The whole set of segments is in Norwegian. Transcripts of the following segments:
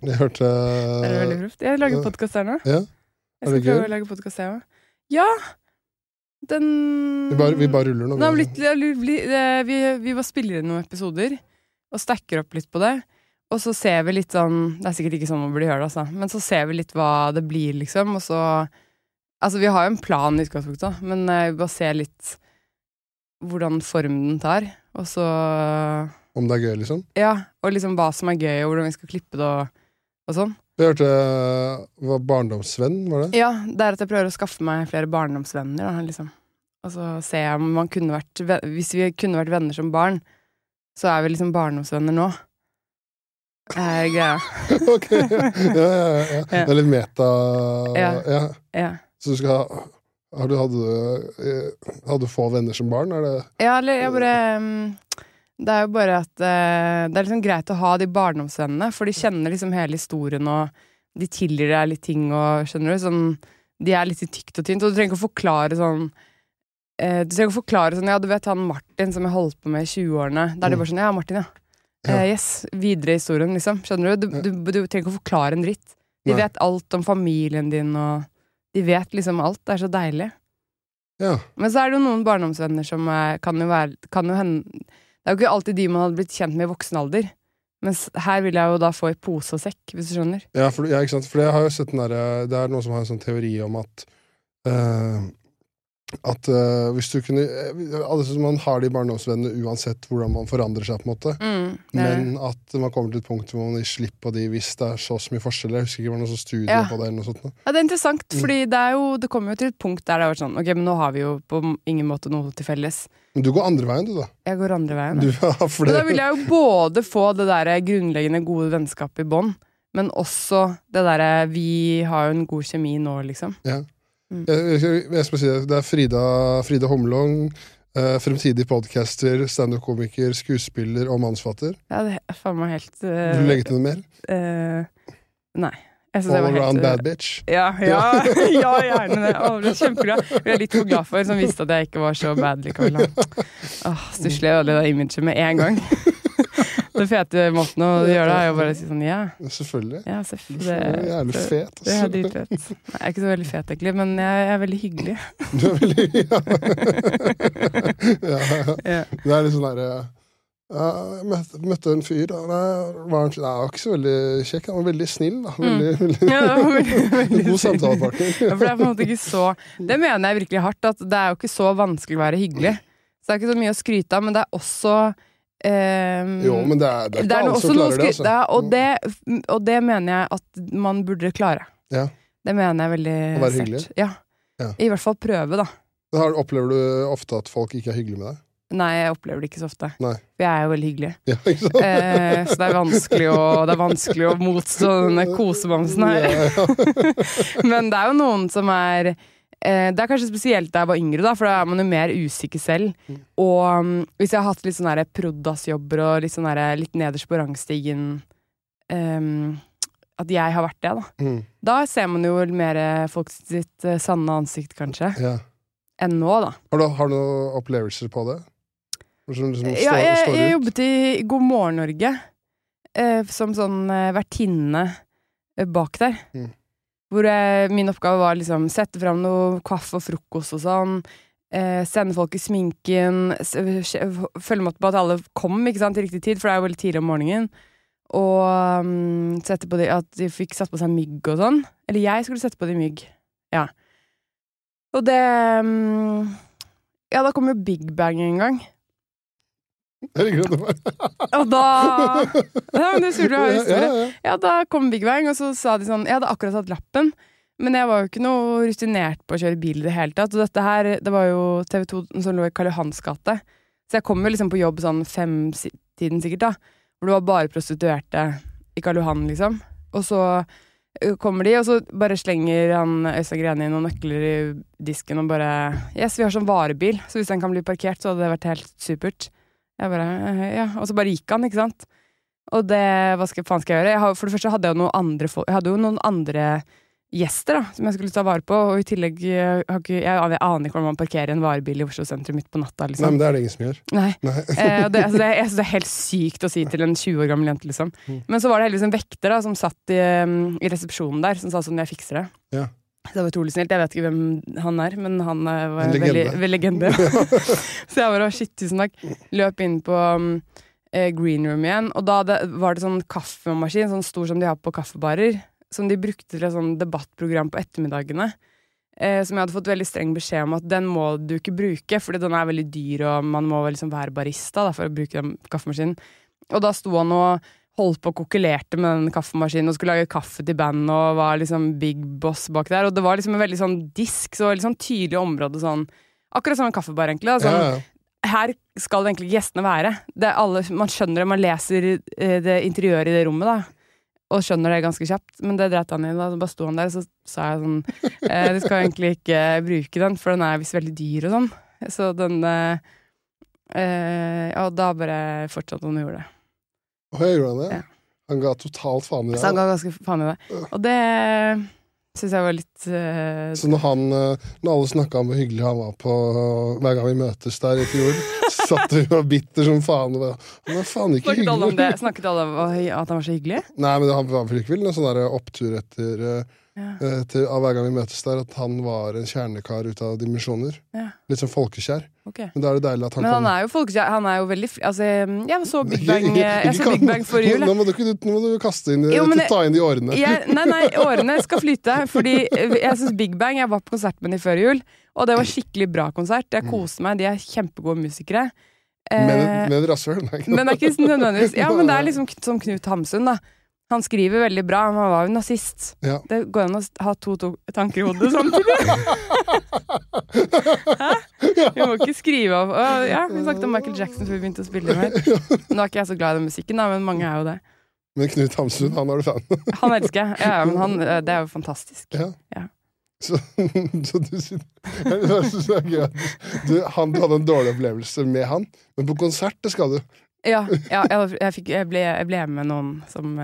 Jeg hørte Det er veldig proft. Jeg lager podkast her nå. Ja. Jeg skal prøve å lage podkast, jeg òg. Ja! Den Vi bare, vi bare ruller nå. Den litt, vi, vi, vi bare spiller inn noen episoder og stacker opp litt på det. Og så ser vi litt sånn Det er sikkert ikke sånn man burde gjøre det, altså. Men så ser vi litt hva det blir, liksom. Og så Altså, vi har jo en plan i utgangspunktet, men eh, vi bare ser litt hvordan form den tar. Og så Om det er gøy, liksom. Ja, og liksom hva som er gøy, og hvordan vi skal klippe det og, og sånn. Jeg hørte var barndomsvenn, var det? Ja, det er at jeg prøver å skaffe meg flere barndomsvenner, da, liksom. Og så ser jeg om man kunne vært Hvis vi kunne vært venner som barn, så er vi liksom barndomsvenner nå. Er greia. ok, ja, ja, ja, ja. Det er litt meta Ja. ja. Så du skal har du, hadde, du, eh, hadde du få venner som barn? Er det ja, eller jeg bare mm, Det er jo bare at eh, det er liksom greit å ha de barndomsvennene, for de kjenner liksom hele historien, og de tilgir deg litt ting, og skjønner du? Sånn, de er litt i tykt og tynt, og du trenger ikke å forklare sånn eh, Du trenger ikke å forklare sånn Ja, du vet han Martin som jeg holdt på med i 20-årene. Da er det Mm. bare sånn Ja, Martin, ja. Eh, yes. Videre i historien, liksom. Skjønner du? Du, du? du trenger ikke å forklare en dritt. De vet alt om familien din, og de vet liksom alt. Det er så deilig. Ja. Men så er det jo noen barndomsvenner som er, kan jo være kan jo hende Det er jo ikke alltid de man hadde blitt kjent med i voksen alder. Mens her vil jeg jo da få i pose og sekk, hvis du skjønner. Ja, for, ja, ikke sant? For jeg har jo sett den der, Det er noen som har en sånn teori om at eh, At uh, hvis du kunne altså, man har de barndomsvennene uansett hvordan man forandrer seg, på en måte. Mm, Men at man kommer til et punkt hvor man gir slipp på de hvis det er så så mye forskjeller. Jeg husker ikke det var noe sånn studie Ja. på det. eller noe sånt. Ja, det er interessant, Mm. fordi det, er jo, det kommer jo til et punkt der det har vært sånn Ok, men nå har vi jo på ingen måte noe til felles. Men du går andre veien, du, da. Jeg går andre veien. Du ja, Men da vil jeg jo både få det der grunnleggende gode vennskapet i bånd, men også det derre Vi har jo en god kjemi nå, liksom. Jeg, jeg, jeg skal si det. Det er Frida, Frida Homlong, eh, fremtidig podcaster, standup-komiker, skuespiller og mannsfatter. Ja, det er faen meg helt Vil eh, du legge til noe mer? Uh, Nei. Det All var helt, around eh, bad bitch. Ja, ja, ja gjerne det. Å, jeg kjempebra. Jeg ble litt for glad for, som viste at jeg ikke var så bad likevel. Stusslig det imaget med en gang. Den fete måten å gjøre det, er jo bare å si sånn ja. Selvfølgelig. ja seff, det, er jævlig fet. det er Altså. dritfett. Jeg er ikke så veldig fet, egentlig, men jeg, er veldig hyggelig. Du er veldig ja. ja, ja. Ja. Det er litt sånn derre ja, jeg møtte, møtte en fyr. Var han, nei, var ikke så veldig kjekk. Han var veldig snill. Da. Veldig, veldig, Mm. Ja, det var veldig, veldig God samtalepartner. Ja, for det er på en måte ikke så Det mener jeg virkelig hardt, at det er jo ikke så vanskelig å være hyggelig. Så det er ikke så mye å skryte av, men det er også ehm, Jo, men det er, det er ikke alle som klarer det. Altså. ja, og, det, og det mener jeg at man burde klare. Ja. Det mener jeg veldig Å være hyggelig? Ja. Ja. I hvert fall prøve, da. Her Opplever du ofte at folk ikke er hyggelige med deg? Nei, jeg opplever det ikke så ofte. Nei. For jeg er jo veldig hyggelig. Ja? Eh, så det er vanskelig å, det er vanskelig å motstå denne kosebamsen her. Men det er jo noen som er eh, Det er kanskje spesielt da jeg var yngre, da, for da er man jo mer usikker selv. Mm. Og um, hvis jeg har hatt litt sånne der Prodas-jobber og litt, sånne der, litt nederst på rangstigen um, At jeg har vært det, da. Mm, Da ser man jo mer folk sitt uh, sanne ansikt, kanskje, ja. enn nå, da. Har, du, har du noen opplevelser på det? Som liksom Ja, jeg, jeg, jeg jobbet i God morgen Norge eh, som sånn eh, vertinne eh, bak der. Mm. Hvor jeg, min oppgave var liksom sette fram noe kaffe og frokost og sånn. Eh, sende folk i sminken. Følge med på at alle kom ikke sant, til riktig tid, for det er jo veldig tidlig om morgenen. Og um, sette på de, at de fikk satt på seg mygg og sånn. Eller jeg skulle sette på de mygg. Ja. Og det um, Ja, da kom jo Big Bang en gang. Jeg liker at det var Og da Ja, men det skulle ha ja, historie. ja, da kom Big Bang, og så sa de sånn Jeg hadde akkurat tatt lappen, men jeg var jo ikke noe rutinert på å kjøre bil i det hele tatt. Og dette her, det var jo TV 2 som lå i Karl Johans gate. Så jeg kom jo liksom på jobb sånn fem-tiden sikkert, da. Hvor det var bare prostituerte i Karl Johan, liksom. Og så kommer de, og så bare slenger han Øystein Greni noen nøkler i disken og bare Yes, vi har sånn varebil, så hvis den kan bli parkert, så hadde det vært helt supert. Jeg bare «Eh, Ja. Og så bare gikk han, ikke sant. Og det Hva skal, faen skal jeg gjøre? Jeg har, for det første hadde jeg noen andre Jeg hadde jo noen andre gjester da, som jeg skulle ta vare på, og i tillegg eh, har ikke, jeg, jeg aner ikke hvordan man parkerer en varebil i Oslo sentrum midt på natta, Nei, liksom. men det er det ingen som gjør. Nei. Nei. Eh, det, altså det, jeg synes det er helt sykt å si til en 20 år gammel jente, liksom. Mm. Men så var det heldigvis en vekter da, som satt i, um, i resepsjonen der, som sa sånn 'jeg fikser det'. Ja. Det var utrolig snilt. Jeg vet ikke hvem han er, men han var En en legende. veldig, veldig legende. så jeg bare shit, tusen takk. Løp inn på um, eh, green room igjen, og da det, var det sånn kaffemaskin, sånn stor som de har på kaffebarer, som de brukte til et sånn debattprogram på ettermiddagene. Eh, som jeg hadde fått veldig streng beskjed om at den må du ikke bruke, fordi den er veldig dyr, og man må liksom være barista da, for å bruke den kaffemaskinen. Og da sto han og holdt på og kokkelerte med den kaffemaskinen og skulle lage kaffe til bandet og var liksom big boss bak der. Og det var liksom en veldig sånn disk, så veldig sånn tydelig område sånn Akkurat som en kaffebar, egentlig. Da. Sånn, Ja, ja. her skal egentlig gjestene være. Det alle, man skjønner det, man leser eh, det interiøret i det rommet, da. Og skjønner det ganske kjapt. Men det dreit han i. Da Så bare sto han der, så sa jeg sånn eh, Du skal egentlig ikke bruke den, for den er visst veldig dyr og sånn. Så den eh, eh, Og da bare fortsatte han å gjøre det. Og jeg gjorde han det? Ja. Han ga totalt faen i Så han ga ganske faen i det. Og det syns jeg var litt uh, Så når han eh, Når alle snakka om hvor hyggelig han var på hver gang vi møtes der i fjor, satt vi og bitter som faen. Og bare, han er faen ikke Snakket alle om hyggelig. det? Snakket alle om at han var så hyggelig? Nei, men han var vel ikke vel en sånn opptur etter eh, Ja. eh, til, av hver gang vi møtes der, at han var en kjernekar ut av dimensjoner. Ja. Litt sånn folkekjær. Okay. Men da er det deilig at han Men han kom er jo folkekjær. Han er jo veldig. Altså, jeg så Big Bang, jeg så Big Bang forrige jul. Nå, må du, nå må du kaste inn, Jo, men jeg- ta inn de årene. Jeg, nei, nei, årene skal flyte. Fordi jeg syns Big Bang Jeg var på konsert med dem før jul, og det var skikkelig bra konsert. Jeg koste meg. De er kjempegode musikere. Eh, Men, men rasshøl? Nei, men det er ikke nødvendigvis Ja, men det er liksom som Knut Hamsun, da. Han skriver veldig bra, men han var jo nazist. Ja. Det går an å ha to, to tanker i hodet samtidig. Hæ? Vi må ikke skrive av uh, Ja, vi snakket om Michael Jackson før vi begynte å spille mer. Nå er ikke jeg så glad i den musikken, da, men mange er jo det. Men Knut Hamsun, han er du fan Han elsker jeg. Ja, men han, det er jo fantastisk. Ja. Ja. Så, så du synes det er gøy du, han, du hadde en dårlig opplevelse med han, men på konsert det skal du. Ja, ja jeg, jeg, fikk, jeg, ble, jeg ble med noen som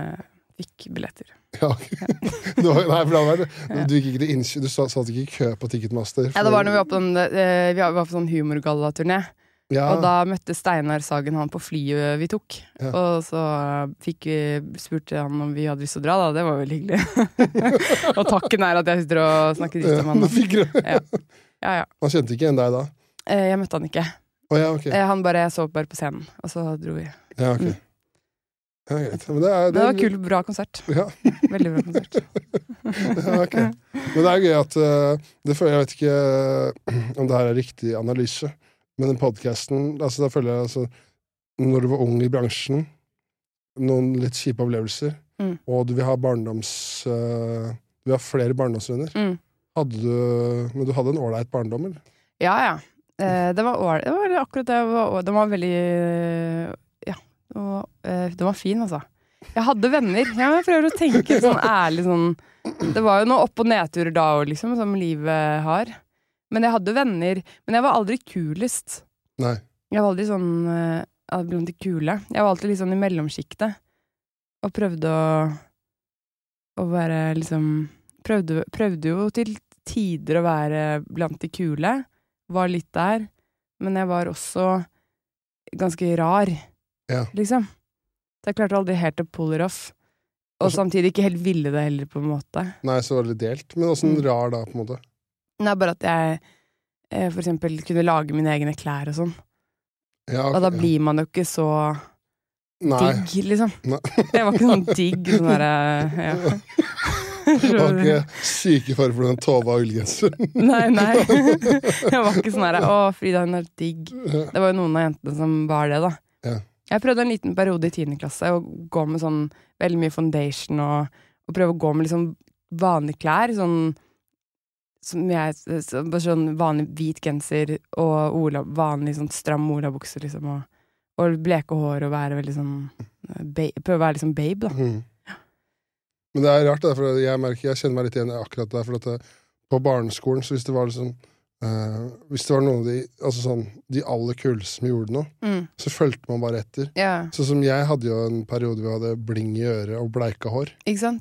fikk billetter. Ja. Det var, nei, for var, du, gikk ikke innkjø, du satt ikke i kø på Ticketmaster. Ja, det var når vi var på, den, eh, vi var på sånn humorgallaturné. Ja, Og da møtte Steinar Sagen han på flyet vi tok. Ja. Og så fikk vi spurte han om vi hadde lyst til å dra, da. Det var veldig hyggelig. og takken er at jeg sitter og snakker dritt om han. du. Ja, ja. Han kjente ikke igjen deg da? Eh, Jeg møtte han ikke. Oh, ja, ok. Eh, Han bare jeg så bare på scenen, og så dro vi. Ja, ok. Mm. Ja, greit. Det, er, det, det var kul, bra konsert. Ja, Veldig bra konsert. ja, okay. Men det er gøy at eh, det Jeg vet ikke eh, om det her er riktig analyse, men den podkasten altså, Da føler jeg altså Når du var ung i bransjen, noen litt kjipe opplevelser, Mm. og du vil ha barndoms eh, Du vil ha flere barndomsvenner. Mm. Hadde du, men du hadde en ålreit barndom, eller? Ja, ja. Det var, det var akkurat det. var- Den var veldig Ja. det var, den var fin, altså. Jeg hadde venner. Ja, jeg prøver å tenke sånn ærlig sånn Det var jo noen opp- og nedturer da òg, liksom, som livet har. Men jeg hadde venner. Men jeg var aldri kulest. Nei. Jeg var aldri sånn eh, blant de kule. Jeg var alltid litt sånn i mellomsjiktet. Og prøvde å Å være liksom prøvde, prøvde jo til tider å være blant de kule. Var litt der. Men jeg var også ganske rar, Ja. liksom. Så jeg klarte aldri helt å pull it off. Og Altså- samtidig ikke helt ville det heller, på en måte. Nei, så var det delt. Men åssen Mm. rar da, på en måte? Det er bare at jeg eh, for eksempel kunne lage mine egne klær og sånn. Ja, Og da blir man jo ikke så Nei. digg, liksom. Nei. Jeg var ikke sånn digg sånn derre ja. Det var ikke syke fare for den Tova ullgenseren. Nei, nei. Jeg var ikke sånn herre Å, Frida, hun er digg. Det var jo noen av jentene som var det, da. Jeg prøvde en liten periode i tiende klasse å gå med sånn veldig mye foundation og, og prøve å gå med liksom vanlige klær. Sånn som jeg, sånn vanlig hvit genser og ola, vanlig sånn stram olabukse, liksom. Og, og bleke hår og være veldig sånn ba, Prøve å være liksom babe, da. Mm. Men det er rart, det, for jeg merker, jeg kjenner meg litt igjen akkurat der. For at det, på barneskolen, så hvis det var liksom eh, Hvis det var noen av de Altså sånn De aller kuleste som gjorde noe, Mm. så fulgte man bare etter. Ja, Sånn som jeg hadde jo en periode hvor jeg hadde bling i øret og bleika hår.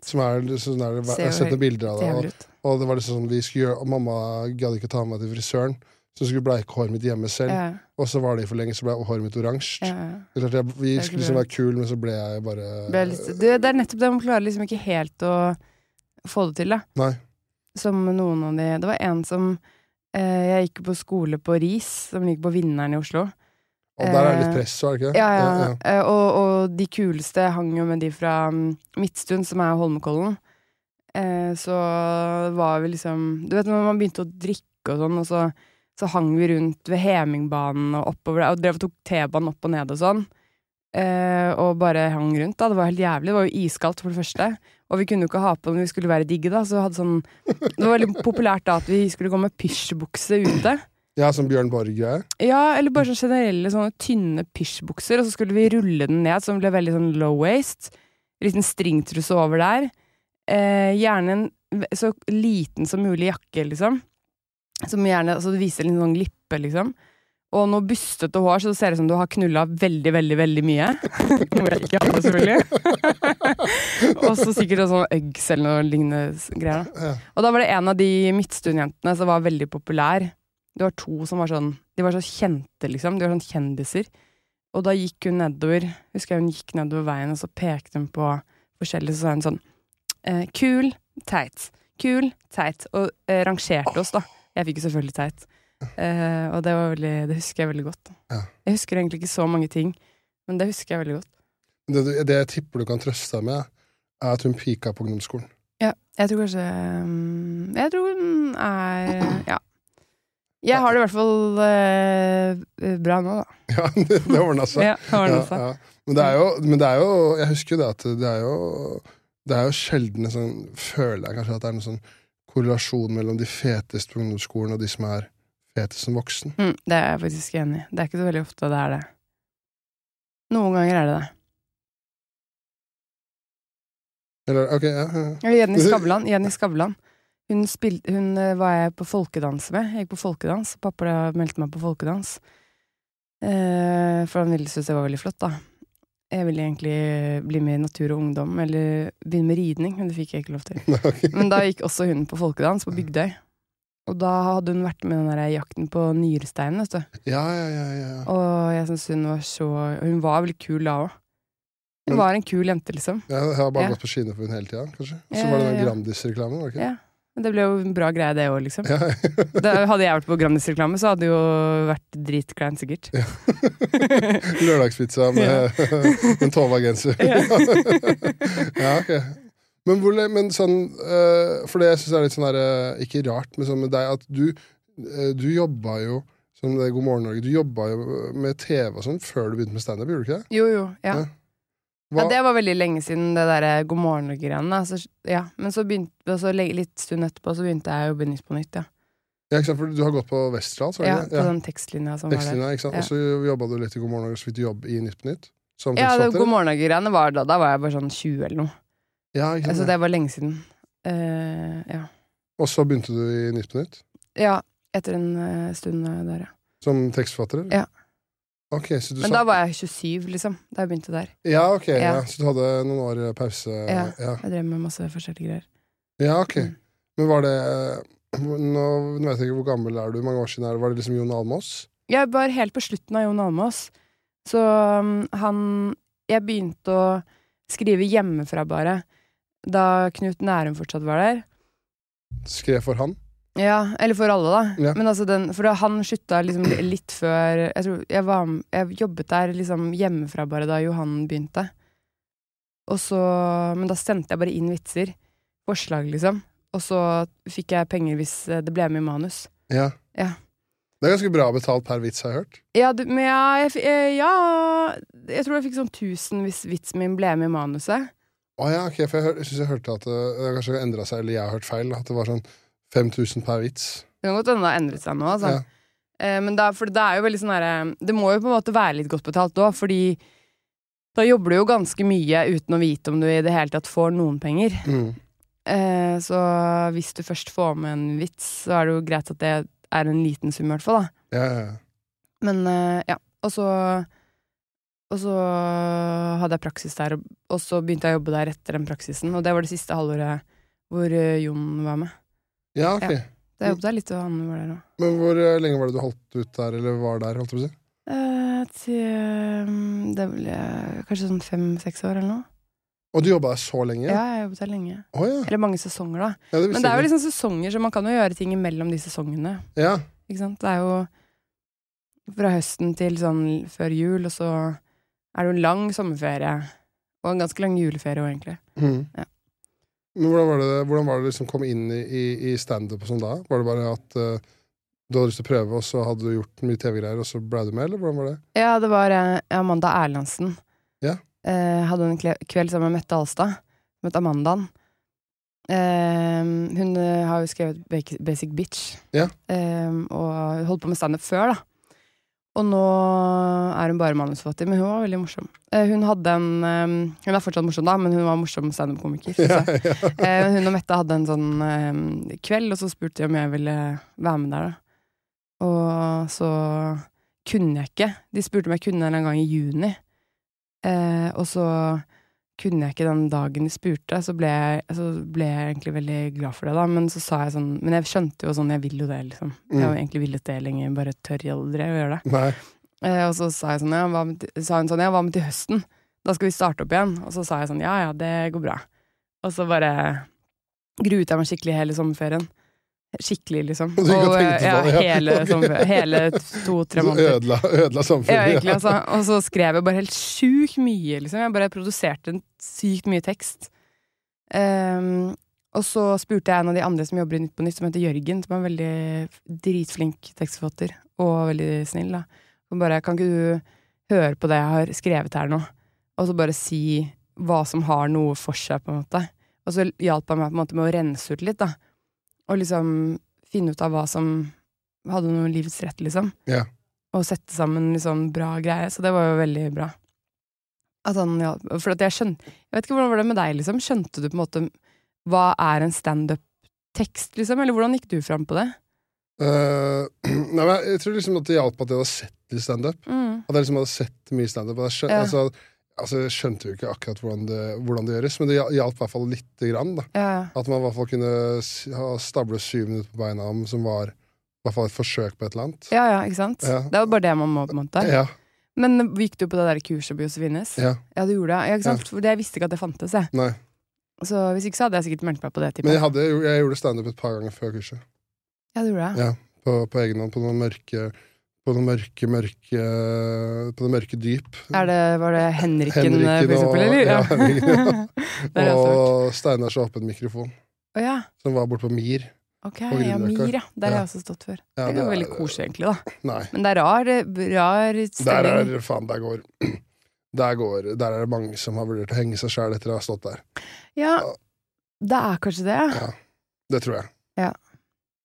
Som er, sånn er det, Jeg har sett noen bilder av det. Og, og det var liksom sånn vi skulle gjøre, og Mamma gadd ikke ta med meg til frisøren, så jeg skulle bleike håret mitt hjemme selv. Ja, Og så var det for lenge, så ble håret mitt oransje. jeg- Vi skulle liksom være kul, men så ble jeg bare er litt, det, det er nettopp det, man klarer liksom ikke helt å få det til, da. Nei. Som noen av de Det var en som Jeg gikk på skole på RIS, som ligger på Vinneren i Oslo. Og der er det Eh, litt press, var er det ikke det? Ja, ja. ja. Og, og de kuleste hang jo med de fra mm, Midtstund, som er Holmenkollen. Eh, så var vi liksom Du vet når man begynte å drikke og sånn, og så, så hang vi rundt ved Hemingbanen og oppover der, og drev og tok T-banen opp og ned og sånn. Eh, og bare hang rundt. da Det var helt jævlig. Det var jo iskaldt, for det første. Og vi kunne jo ikke ha på når vi skulle være digge, da. Så hadde sånn Det var veldig populært da at vi skulle gå med pysjbukse ute. Ja, som Bjørn Borg-greie. Ja, eller bare sånn generelle sånne tynne pysjbukser, og så skulle vi rulle den ned, så den ble veldig sånn low waste. Liten stringtruse over der. Eh, gjerne en så liten som mulig jakke, liksom. Som gjerne, altså det viser en sånn glippe, liksom. Og noe bustete hår, så det ser ut som du har knulla veldig, veldig, veldig mye. Noe jeg ikke hadde, selvfølgelig. og så sikkert en sånn Uggs eller noe lignende greier. da. Og da var det en av de Midtstund-jentene som var veldig populær. Det var to som var sånn De var så kjente, liksom. De var sånn kjendiser. Og da gikk hun nedover Husker jeg hun gikk nedover veien, og så pekte hun på forskjellige, så sa hun sånn eh, Kul, teit. Kul, teit. Og eh, rangerte oss, da. Jeg fikk jo selvfølgelig teit. Eh, og det var veldig Det husker jeg veldig godt. Ja. Jeg husker egentlig ikke så mange ting, men det husker jeg veldig godt. Det, det jeg tipper du kan trøste deg med, er at hun pika på ungdomsskolen. Ja, jeg tror kanskje mm, Jeg tror hun er Ja. Jeg har det i hvert fall eh, bra nå, da. Ja, det, det ordna seg. Ja, Ja, ja. Men, det er jo, men det er jo Jeg husker jo det at det er jo Det er jo sjelden sånn Føler jeg kanskje at det er en sånn korrelasjon mellom de feteste på ungdomsskolen og de som er fetest som voksen. Mm, det er jeg faktisk enig i. Det er ikke så veldig ofte det er det. Noen ganger er det det. Eller, ok, ja, ja. Jenny Skavlan. Jenny Skavlan. Hun, spil, hun eh, var jeg på folkedans med. Jeg gikk på folkedans. Pappa meldte meg på folkedans. Eh, for han ville synes det var veldig flott, da. Jeg ville egentlig bli med i Natur og Ungdom, eller begynne med ridning, men det fikk jeg ikke lov til. Men da gikk også hun på folkedans på Bygdøy. Og da hadde hun vært med den der jakten på nyresteinen, vet du. ja, ja, ja, ja. Og jeg syns hun var så Hun var veldig kul da òg. Hun Men- var en kul jente, liksom. Jeg har bare Ja. gått på skiene for hun hele tida, kanskje. Og så Ja, var det ja, den ja. Grandis-reklamen, var det ikke? Ja. Men det ble jo en bra greie, det òg, liksom. Ja. Da hadde jeg vært på Grandis-reklame, så hadde det jo vært dritkleint, sikkert. Lørdagspizza med en Tova-genser. Ja. ja, ok. Men, hvor, men sånn uh, For det jeg syns er litt sånn der, uh, Ikke rart, men sånn med deg at du uh, Du jobba jo som det er God morgen Norge, du jobba jo med TV og sånn før du begynte med standup, gjorde du ikke det? Jo, jo. Ja. Ja. ja, det var veldig lenge siden, det derre God morgen-greiene. Altså, ja. Men så begynte så litt stund etterpå så begynte jeg å jobbe Nytt på Nytt, ja. ja, ikke sant, for du har gått på Westerdals, Ja, på den tekstlinja som var der. Og så jobba du litt i God morgen Norge, så fikk du jobb i Nytt på Nytt? Ja, det? God morgen-greiene var da Da var jeg bare sånn 20 eller noe. Ja, ikke sant? Altså, det var lenge siden. Eh, ja. Og så begynte du i Nytt på Nytt? ja. Etter en eh, stund der, ja. Som tekstforfatter? eller? Ja. Ok, så du Men sa da var jeg 27, liksom. Da jeg begynte der. Ja, ok, ja. Ja. Så du hadde noen år eh, pause? Ja. ja. Jeg drev med masse forskjellige greier. Ja, ok. Mm. Men var det eh, Nå, nå vet jeg ikke hvor gammel er du, mange år siden er det? Var det liksom Jon Almaas? Jeg var helt på slutten av Jon Almaas. Så um, han Jeg begynte å skrive hjemmefra, bare, da Knut Nærum fortsatt var der. Skrev for han? Ja, eller for alle, da. Ja. Men altså den, for da han slutta liksom litt før Jeg tror jeg var Jeg jobbet der liksom hjemmefra bare da Johan begynte. Og så Men da sendte jeg bare inn vitser. Forslag, liksom. Og så fikk jeg penger hvis eh, det ble med i manus. Ja. Ja. Det er ganske bra betalt per vits, har jeg hørt. Ja, du, men ja, jeg, eh, ja Jeg tror jeg fikk sånn 1000 hvis vitsen min ble med i manuset. Å ja, ok, for jeg, jeg synes jeg hørte at det, det kanskje endra seg, eller jeg har hørt feil, at det var sånn 5000 per vits. Det kan godt hende det har endret seg nå, altså. Ja. Eh, men da, for det er jo veldig sånn herre Det må jo på en måte være litt godt betalt òg, fordi Da jobber du jo ganske mye uten å vite om du i det hele tatt får noen penger. Mm. Eh, så hvis du først får med en vits, så er det jo greit at det er en liten sum, i hvert fall. da. Ja, ja, ja. Men eh, ja, og så Og så hadde jeg praksis der, og- så begynte jeg å jobbe der etter den praksisen. Og det var det siste halvåret hvor eh, Jon var med. ja, ok. Ja. Da jeg jobbet der litt, og han var der òg. Men hvor eh, lenge var det du holdt ut der, eller var der? holdt jeg på å si? Eh, til Det ble kanskje sånn fem-seks år eller noe. Og du jobba der så lenge? Ja, jeg jobbet der lenge. Oh, ja. Eller mange sesonger, da. ja det Men det er jo liksom sesonger, så man kan jo gjøre ting imellom de sesongene. Ja. Ikke sant? Det er jo fra høsten til sånn før jul, og så er det jo en lang sommerferie. Og en ganske lang juleferie òg, egentlig. Mm. Ja. Men hvordan var det hvordan var det liksom kom inn i, i, standup og sånn da? Var det bare at uh, du hadde lyst til å prøve, og så hadde du gjort mye TV-greier, og så ble du med, eller hvordan var det? Ja, det var uh, Amanda Erlandsen. Ja. Uh, hadde en kveld sammen med Mette Alstad. Møtte Amandaen. Hun har jo skrevet Basic- Bitch. Ja. Og holdt på med standup før, da. Og nå er hun bare manusforfatter, men hun var veldig morsom. Eh, hun hadde en eh, Hun er fortsatt morsom, da, men hun var morsom standup-komiker. Ja, ja. Eh, hun og Mette hadde en sånn eh, kveld, og så spurte de om jeg ville være med der. da. Og så kunne jeg ikke. De spurte om jeg kunne en gang i juni. Eh, og så kunne jeg ikke den dagen de spurte, så ble, jeg, så ble jeg egentlig veldig glad for det, da. Men så sa jeg sånn Men jeg skjønte jo sånn, jeg vil jo det, liksom. Jeg har Mm. egentlig villet det lenge, bare tør jeg aldri å gjøre det. Eh, og så sa, sånn, ja, med, sa hun sånn, ja, hva med til høsten? Da skal vi starte opp igjen. Og så sa jeg sånn, ja ja, det går bra. Og så bare gruet jeg meg skikkelig hele sommerferien. Skikkelig, liksom. Og Og, ja, ja. hele. Hele to-tre måneder. ødela, ødela Ja, samfunnet. egentlig, altså. Og så skrev jeg bare helt sjukt mye, liksom. Jeg bare produserte en sykt mye tekst. Um, og så spurte jeg en av de andre som jobber i Nytt på Nytt, som heter Jørgen, som er en veldig dritflink tekstforfatter, og veldig snill, da. Og bare, kan ikke du høre på det jeg har skrevet her nå, og så bare si hva som har noe for seg, på en måte. Og så hjalp han meg på en måte med å rense ut litt, da. Og liksom finne ut av hva som hadde noe livets rett, liksom Ja. og sette sammen sånn bra greier. Så det var jo veldig bra. At han, ja, for at jeg skjønte Jeg vet ikke hvordan var det med deg, liksom. Skjønte du på en måte hva er en standup-tekst, liksom? Eller hvordan gikk du fram på det? Uh, nei, men jeg tror liksom at det hjalp at jeg hadde sett litt standup. Mm. At jeg liksom hadde sett mye standup. Ja. Altså, altså, jeg skjønte jo ikke akkurat hvordan det, hvordan det gjøres, men det hjalp i hvert fall lite grann. Ja. At man i hvert fall kunne ha stable syv minutter på beina om, som var i hvert fall et forsøk på et eller annet. ja, ja, ikke sant? Ja. Det var bare det man må, på en måte. Ja, Men gikk du på det der kurset på Josefines? ja, Ja, du gjorde det. Ja, ikke sant? For jeg visste ikke at det fantes, jeg. nei. Så hvis ikke så hadde jeg sikkert meldt meg på det. Typen. Men jeg, hadde, jeg gjorde standup et par ganger før kurset. Ja, du gjorde det. Ja, på, på egen hånd. På noen mørke På det mørke, mørke På det mørke dyp. Er det, var det Henriken, Henriken for eksempel, og- eller? ja, Henriken, ja. Og Steinars åpen mikrofon, Å ja. som var borte på Mir. Ok, ja, Mir, ja. Der har jeg også stått før. Det er jo veldig koselig, egentlig, da. Nei. Men det er rar, rar Der stemning. er faen, der går der, går, der er det mange som har vurdert å henge seg sjæl etter å ha stått der. Ja, det er kanskje det. Ja, det tror jeg. Ja.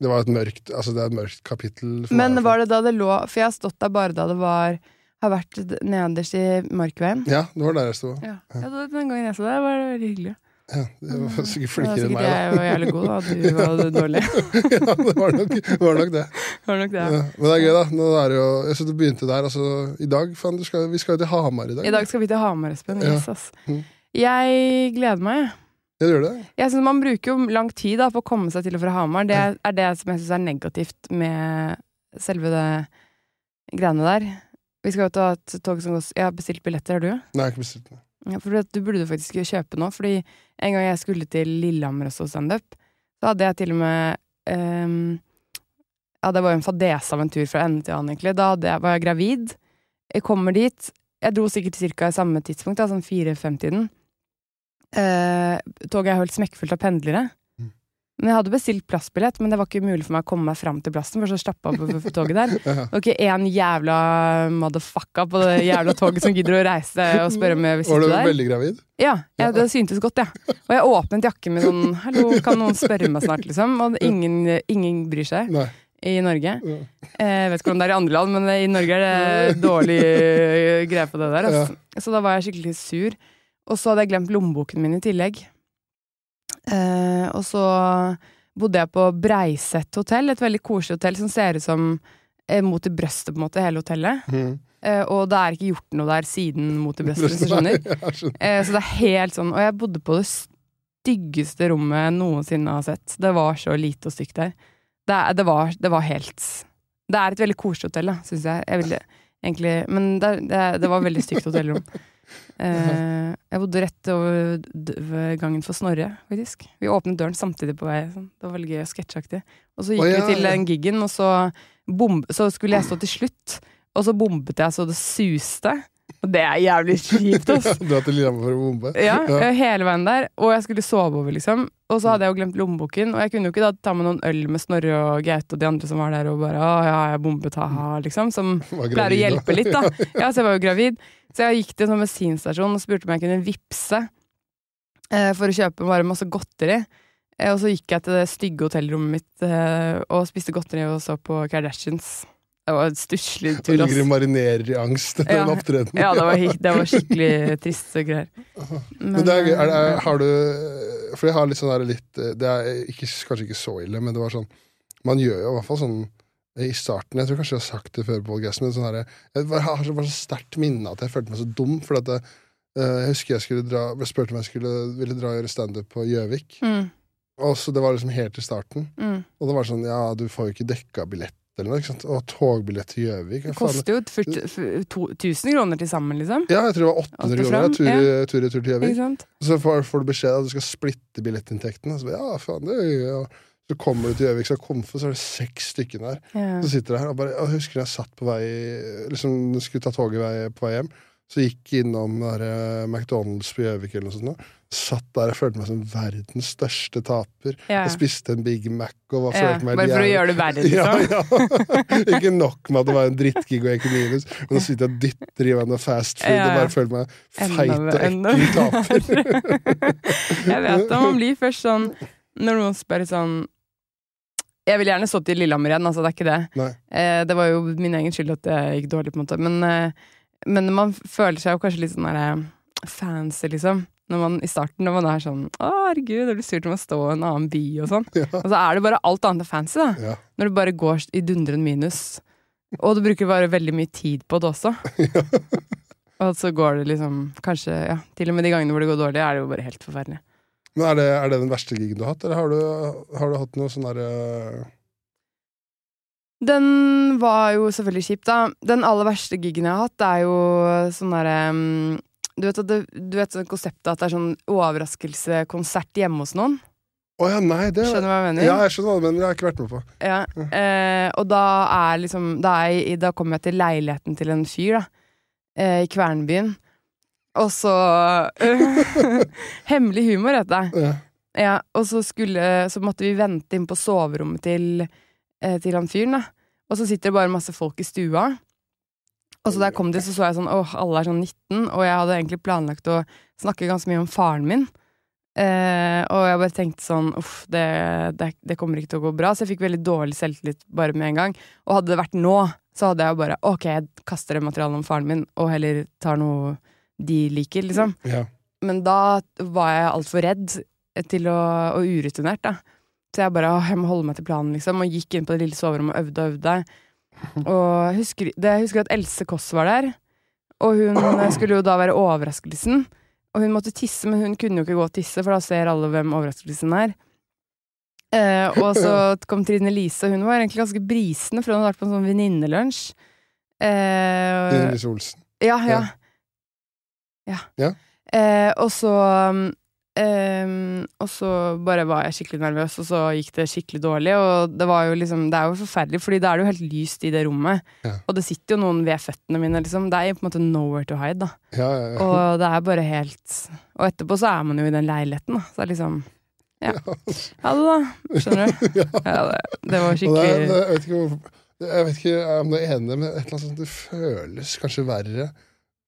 Det var et mørkt Altså, det er et mørkt kapittel. Men meg, var det da det lå For jeg har stått der bare da det var Har vært nederst i Markveien. Ja, det var der jeg sto. Ja. ja, Den gangen jeg sto der, var det veldig hyggelig. Ja, det var sikkert flinkere enn meg, da. jeg var jævlig god, da. Du var dårlig. ja, det var nok. Var nok det. Var nok det. Ja. Men det er gøy, da. Nå er det jo, jeg så du begynte der. Altså, I dag, faen, skal, Vi skal jo til Hamar i dag. I dag skal vi til Hamar, Espen. Yes, ass. Mm. Jeg gleder meg. Ja, du gjør det? Jeg synes Man bruker jo lang tid da, på å komme seg til og fra Hamar. Det er det som jeg syns er negativt med selve det greiene der. Vi skal jo ta et tog som går Jeg har bestilt billetter, har du? Nei, jeg har ikke bestilt. Ja, for du burde faktisk kjøpe nå, fordi en gang jeg skulle til Lillehammer og så standup, så hadde jeg til og med um, Ja, det var jo en fadese av en tur fra ende til annen, egentlig. Da jeg, var jeg gravid. Jeg kommer dit. Jeg dro sikkert ca. i samme tidspunkt, da, sånn fire-fem-tiden. Eh, toget er helt smekkfullt av pendlere. Mm. Men jeg hadde bestilt plassbillett, men det var ikke mulig for meg å komme meg fram til plassen, for så stappa på toget der. Det var ikke én jævla motherfucka på det jævla toget som gidder å reise og spørre om jeg vil Var du veldig gravid? Ja, ja, det syntes godt, ja. Og jeg åpnet jakken min sånn Hallo, kan noen spørre meg snart, liksom? Og ingen, ingen bryr seg. Nei. i Norge. Ja. Eh, Jeg vet ikke hvordan det er i andre land, men i Norge er det dårlig eh, greie på det der. Altså. Så da var jeg skikkelig sur. Og så hadde jeg glemt lommeboken min i tillegg. Eh, og så bodde jeg på Breiset hotell, et veldig koselig hotell som ser ut som eh, Mot i brøstet, på en måte, hele hotellet. Mm. Eh, og det er ikke gjort noe der siden Mot i brøstet, hvis du skjønner. Skjønner. Eh, så det er helt sånn Og jeg bodde på det styggeste rommet jeg noensinne har sett. Det var så lite og stygt der. Det, det, var, det var helt Det er et veldig koselig hotell, da, syns jeg. jeg ville, egentlig, men det, det, var veldig stygt hotellrom. Eh, jeg bodde rett over gangen for Snorre, faktisk. Vi åpnet døren samtidig på vei. Sånn. Det var veldig gøy og sketsjaktig. Og så gikk oh, ja, vi til den giggen, og så, bom, så skulle jeg stå til slutt. Og så bombet jeg så det suste. Det er jævlig kjipt, ass. Du har til Lillehammer for å bombe? Ja, Ja. hele veien der. Og jeg skulle sove over, liksom. Og så hadde jeg jo glemt lommeboken, og jeg kunne jo ikke da ta med noen øl med Snorre og Gaute og de andre som var der, og bare 'Å ja, jeg bombet, ha-ha', liksom. Som pleier å hjelpe litt, da. Ja, så jeg var jo gravid. Så jeg gikk til en sånn bensinstasjon og spurte om jeg kunne vippse eh, for å kjøpe bare masse godteri. Eh, og så gikk jeg til det stygge hotellrommet mitt eh, og spiste godteri og så på Kardashians. Det var en stusslig tur, Og ligger og marinerer i angst etter Ja. den opptredenen. Ja, det var, det var skikkelig trist og greier. Men det er, er, det- eh, har du For jeg har litt sånn der litt Det er ikke, kanskje ikke så ille, men det var sånn Man gjør jo i hvert fall sånn i starten Jeg tror kanskje jeg har sagt det før på podcasten, men sånn her, jeg har så, så sterkt minne at jeg følte meg så dum. For at jeg, eh, jeg husker jeg skulle dra jeg spurt om jeg skulle, ville dra og gjøre standup på Gjøvik. Mm, Og så Det var liksom helt i starten. mm. Og det var sånn Ja, du får jo ikke dekka billett eller noe. ikke sant? Og togbillett til Gjøvik. Det koster jo fyrt- f- to- 1000 kroner til sammen, liksom. Ja, jeg tror det var 800 Alt kroner tur, ja. tur, tur til Gjøvik. Så får, får du beskjed at du skal splitte billettinntektene. Så, ja, faen, det er, ja. så kommer du til Gjøvik, så så er det seks stykker der. Ja. Så sitter du her og bare Jeg husker jeg satt på vei Liksom skulle ta toget på vei hjem. Så gikk jeg innom der, eh, McDonald's på Gjøvik eller noe sånt. Satt der og følte meg som verdens største taper. Ja. Jeg spiste en Big Mac og var, Ja, følte meg Bare for å gjøre det verre, liksom. ja. Ikke nok med at det var en drittgig og ikke minus, men nå sitter jeg og dytter i meg noe fast food Ja, og bare føler meg feit og ekkel taper. Jeg vet det. Man blir først sånn Når noen spør sånn Jeg vil gjerne stått i Lillehammer igjen, altså, det er ikke det. Eh, det var jo min egen skyld at det gikk dårlig, på en måte. Men, eh, men man føler seg jo kanskje litt sånn der, eh, fancy, liksom. Man, I starten når man er sånn 'Å, herregud, det blir surt om å stå i en annen by?' og sånn. Ja. Og så er det bare alt annet enn fancy, da. Ja. Når du bare går i dundrende minus. Og du bruker bare veldig mye tid på det også. Og så går det liksom Kanskje, ja, til og med de gangene hvor det går dårlig, er det jo bare helt forferdelig. Men er det, er det den verste gigen du har hatt, eller har du, har du hatt noe sånn derre Den var jo selvfølgelig kjip, da. Den aller verste gigen jeg har hatt, er jo sånn derre um, du vet, det, du vet sånn konseptet at det er sånn overraskelsekonsert hjemme hos noen? Å ja, nei, det Skjønner du hva jeg mener? Ja, jeg skjønner hva du mener. Det har jeg ikke vært med på. Ja, eh, og da er liksom da, jeg, da kommer jeg til leiligheten til en fyr, da. Eh, I Kvernbyen. Og så Hemmelig humor, heter det. Ja. Ja, og så, skulle, så måtte vi vente inn på soverommet til, eh, til han fyren, da. Og så sitter det bare masse folk i stua. Og så da jeg kom dit, så så jeg sånn åh, alle er sånn 19, og jeg hadde egentlig planlagt å snakke ganske mye om faren min. Eh, og jeg bare tenkte sånn uff, det, det, det kommer ikke til å gå bra. Så jeg fikk veldig dårlig selvtillit bare med en gang. Og hadde det vært nå, så hadde jeg bare ok, jeg kaster det materialet om faren min, og heller tar noe de liker, liksom. Ja. Men da var jeg altfor redd til å, og urutinert, da. Så jeg bare åh, jeg må holde meg til planen, liksom. Og gikk inn på det lille soverommet og øvde og øvde. Og husker, det, jeg husker at Else Kåss var der. Og hun skulle jo da være overraskelsen. Og hun måtte tisse, men hun kunne jo ikke gå og tisse, for da ser alle hvem overraskelsen er. Eh, og så kom Trine Lise, hun var egentlig ganske brisende, for hun hadde vært på en sånn venninnelunsj. Eh, Trine Lise Olsen. ja, ja. Ja. Ja. Eh, og så ehm, Og så bare var jeg skikkelig nervøs, og så gikk det skikkelig dårlig. Og det var jo liksom Det er jo forferdelig, Fordi da er det jo helt lyst i det rommet. Ja. Og det sitter jo noen ved føttene mine, liksom. Det er jo på en måte nowhere to hide. Ja, ja, ja. Og det er bare helt Og etterpå så er man jo i den leiligheten, da. Så det er liksom Ja. Ha det, da. Skjønner du? Ja, det, det var skikkelig det, jeg vet ikke jeg vet ikke om du er enig, men et eller annet sånt, det føles kanskje verre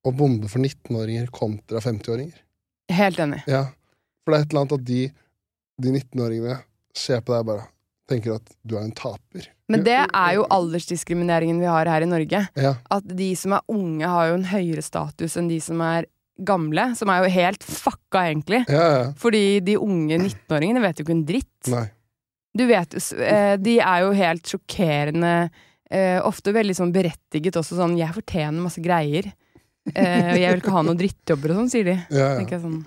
å bombe for 19-åringer kontra 50-åringer. Helt enig. Ja. For det er et eller annet at de, de 19-åringene ser på deg og bare tenker at du er en taper. Men det er jo aldersdiskrimineringen vi har her i Norge. Ja, At de som er unge, har jo en høyere status enn de som er gamle. Som er jo helt fucka, egentlig. ja, ja. Fordi de unge 19-åringene vet jo ikke en dritt. Nei. Du vet eh, De er jo helt sjokkerende eh, Ofte veldig sånn berettiget også sånn 'Jeg fortjener masse greier'. Eh, og 'Jeg vil ikke ha noen drittjobber' og sånn, sier de. Ja, ja. sånn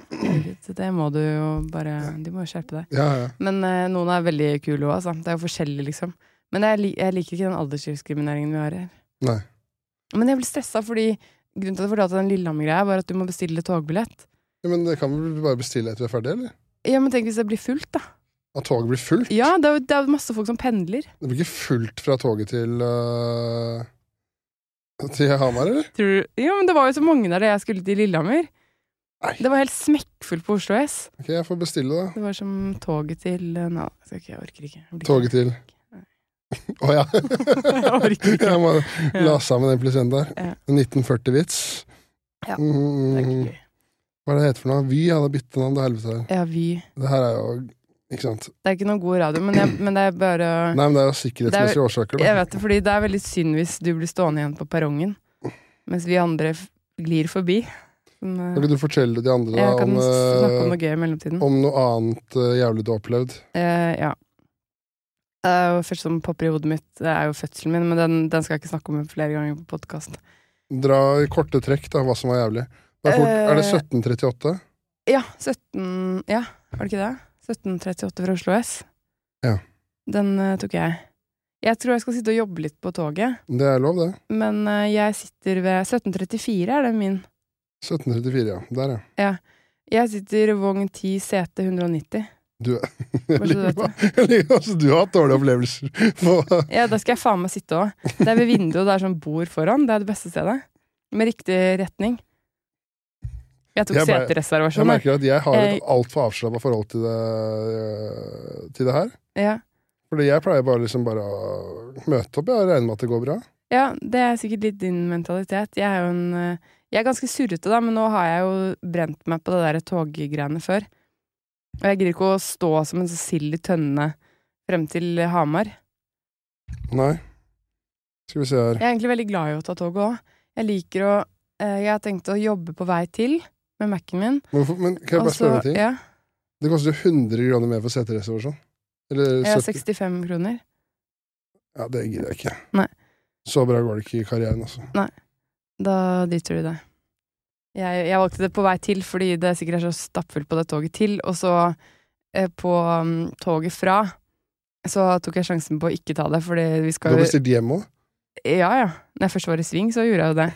Det må du jo bare Du må jo skjerpe deg. ja, ja. Men eh, noen er veldig kule òg, altså. Det er jo forskjellig, liksom. Men jeg, jeg liker ikke den aldersdiskrimineringen vi har her. Nei. Men jeg blir stressa fordi Grunnen til at jeg fortalte den Lillehammer-greia, var at du må bestille togbillett. Ja, men det kan vel bare bestille etter vi er ferdig, eller? Ja, men tenk hvis det blir fullt, da. At toget blir fullt? Ja, det er jo masse folk som pendler. Det blir ikke fullt fra toget til øh, Til Hamar, eller? Tror du? Ja, men det var jo så mange der da jeg skulle til Lillehammer. Nei. Det var helt smekkfullt på Oslo S. Ok, jeg får bestille, da. Det var som toget til Nå, Nei, skal ikke, jeg orker ikke. Jeg Toget til Å ja. Jeg orker ikke. Jeg må la sammen den pluss der. Ja. 1940-vits. Ja, Det er ikke Mm, gøy. hva er det det heter for noe? Vy hadde byttenavn, til helvete. Ja, Vy. Det her er jo Ikke sant? Det er ikke noe god radio, men, jeg, men det er bare Nei, men det er sikkerhetsmessige årsaker, Jeg vet det, fordi det er veldig synd hvis du blir stående igjen på perrongen, mens vi andre glir forbi. Men, eh, Kan ikke du fortelle de andre da, om, om øh, noe gøy i mellomtiden. om noe annet uh, jævlig du har opplevd? Uh, ja. Jo først som popper i hodet mitt, det er jo fødselen min, men den, den skal jeg ikke snakke om flere ganger på podkast. Dra i korte trekk, da, hva som var jævlig. er, fort. Er det Eh, 1738? Ja, 17 Ja, var det ikke det? 1738 fra Oslo S. Ja. Den uh, tok jeg. Jeg tror jeg skal sitte og jobbe litt på toget, Det er lov, det. men uh, jeg sitter ved 1734, er det min. 1734, ja. Der, ja. Jeg sitter vogn 10 sete 190. Du, jeg liker, altså, du har hatt dårlige opplevelser. På, Ja, da skal jeg faen meg sitte òg. Det er ved vinduet, det er sånn bord foran. Det er det beste stedet. Med riktig retning. Jeg tok setereservasjon. jeg. merker at jeg har et altfor avslappa forhold til det, øh, til det her. Ja. Fordi jeg pleier bare liksom bare å møte opp ja, og regne med at det går bra. ja, det er sikkert litt din mentalitet. Jeg er jo en eh, Jeg er ganske surrete, da, men nå har jeg jo brent meg på det der toggreiene før. Og jeg gidder ikke å stå som en sild i tønne frem til Hamar. Nei. Skal vi se her. Jeg er egentlig veldig glad i å ta toget òg. Jeg liker å eh, Jeg har tenkt å jobbe på vei til med Mac-en min. Hvorfor, men kan jeg bare og så- spørre en ting? Ja, Det koster jo 100 kroner mer for setereservasjon. Eller jeg har 65 kroner. Ja, det gidder jeg ikke. Nei. Så bra går det ikke i karrieren, altså. Da driter du i det. Jeg, jeg valgte det på vei til fordi det sikkert er så stappfullt på det toget til, og så eh, på um, toget fra så tok jeg sjansen på å ikke ta det, fordi vi Du har bestilt hjem òg? Ja, ja. Når jeg først var i sving, så gjorde jeg jo det.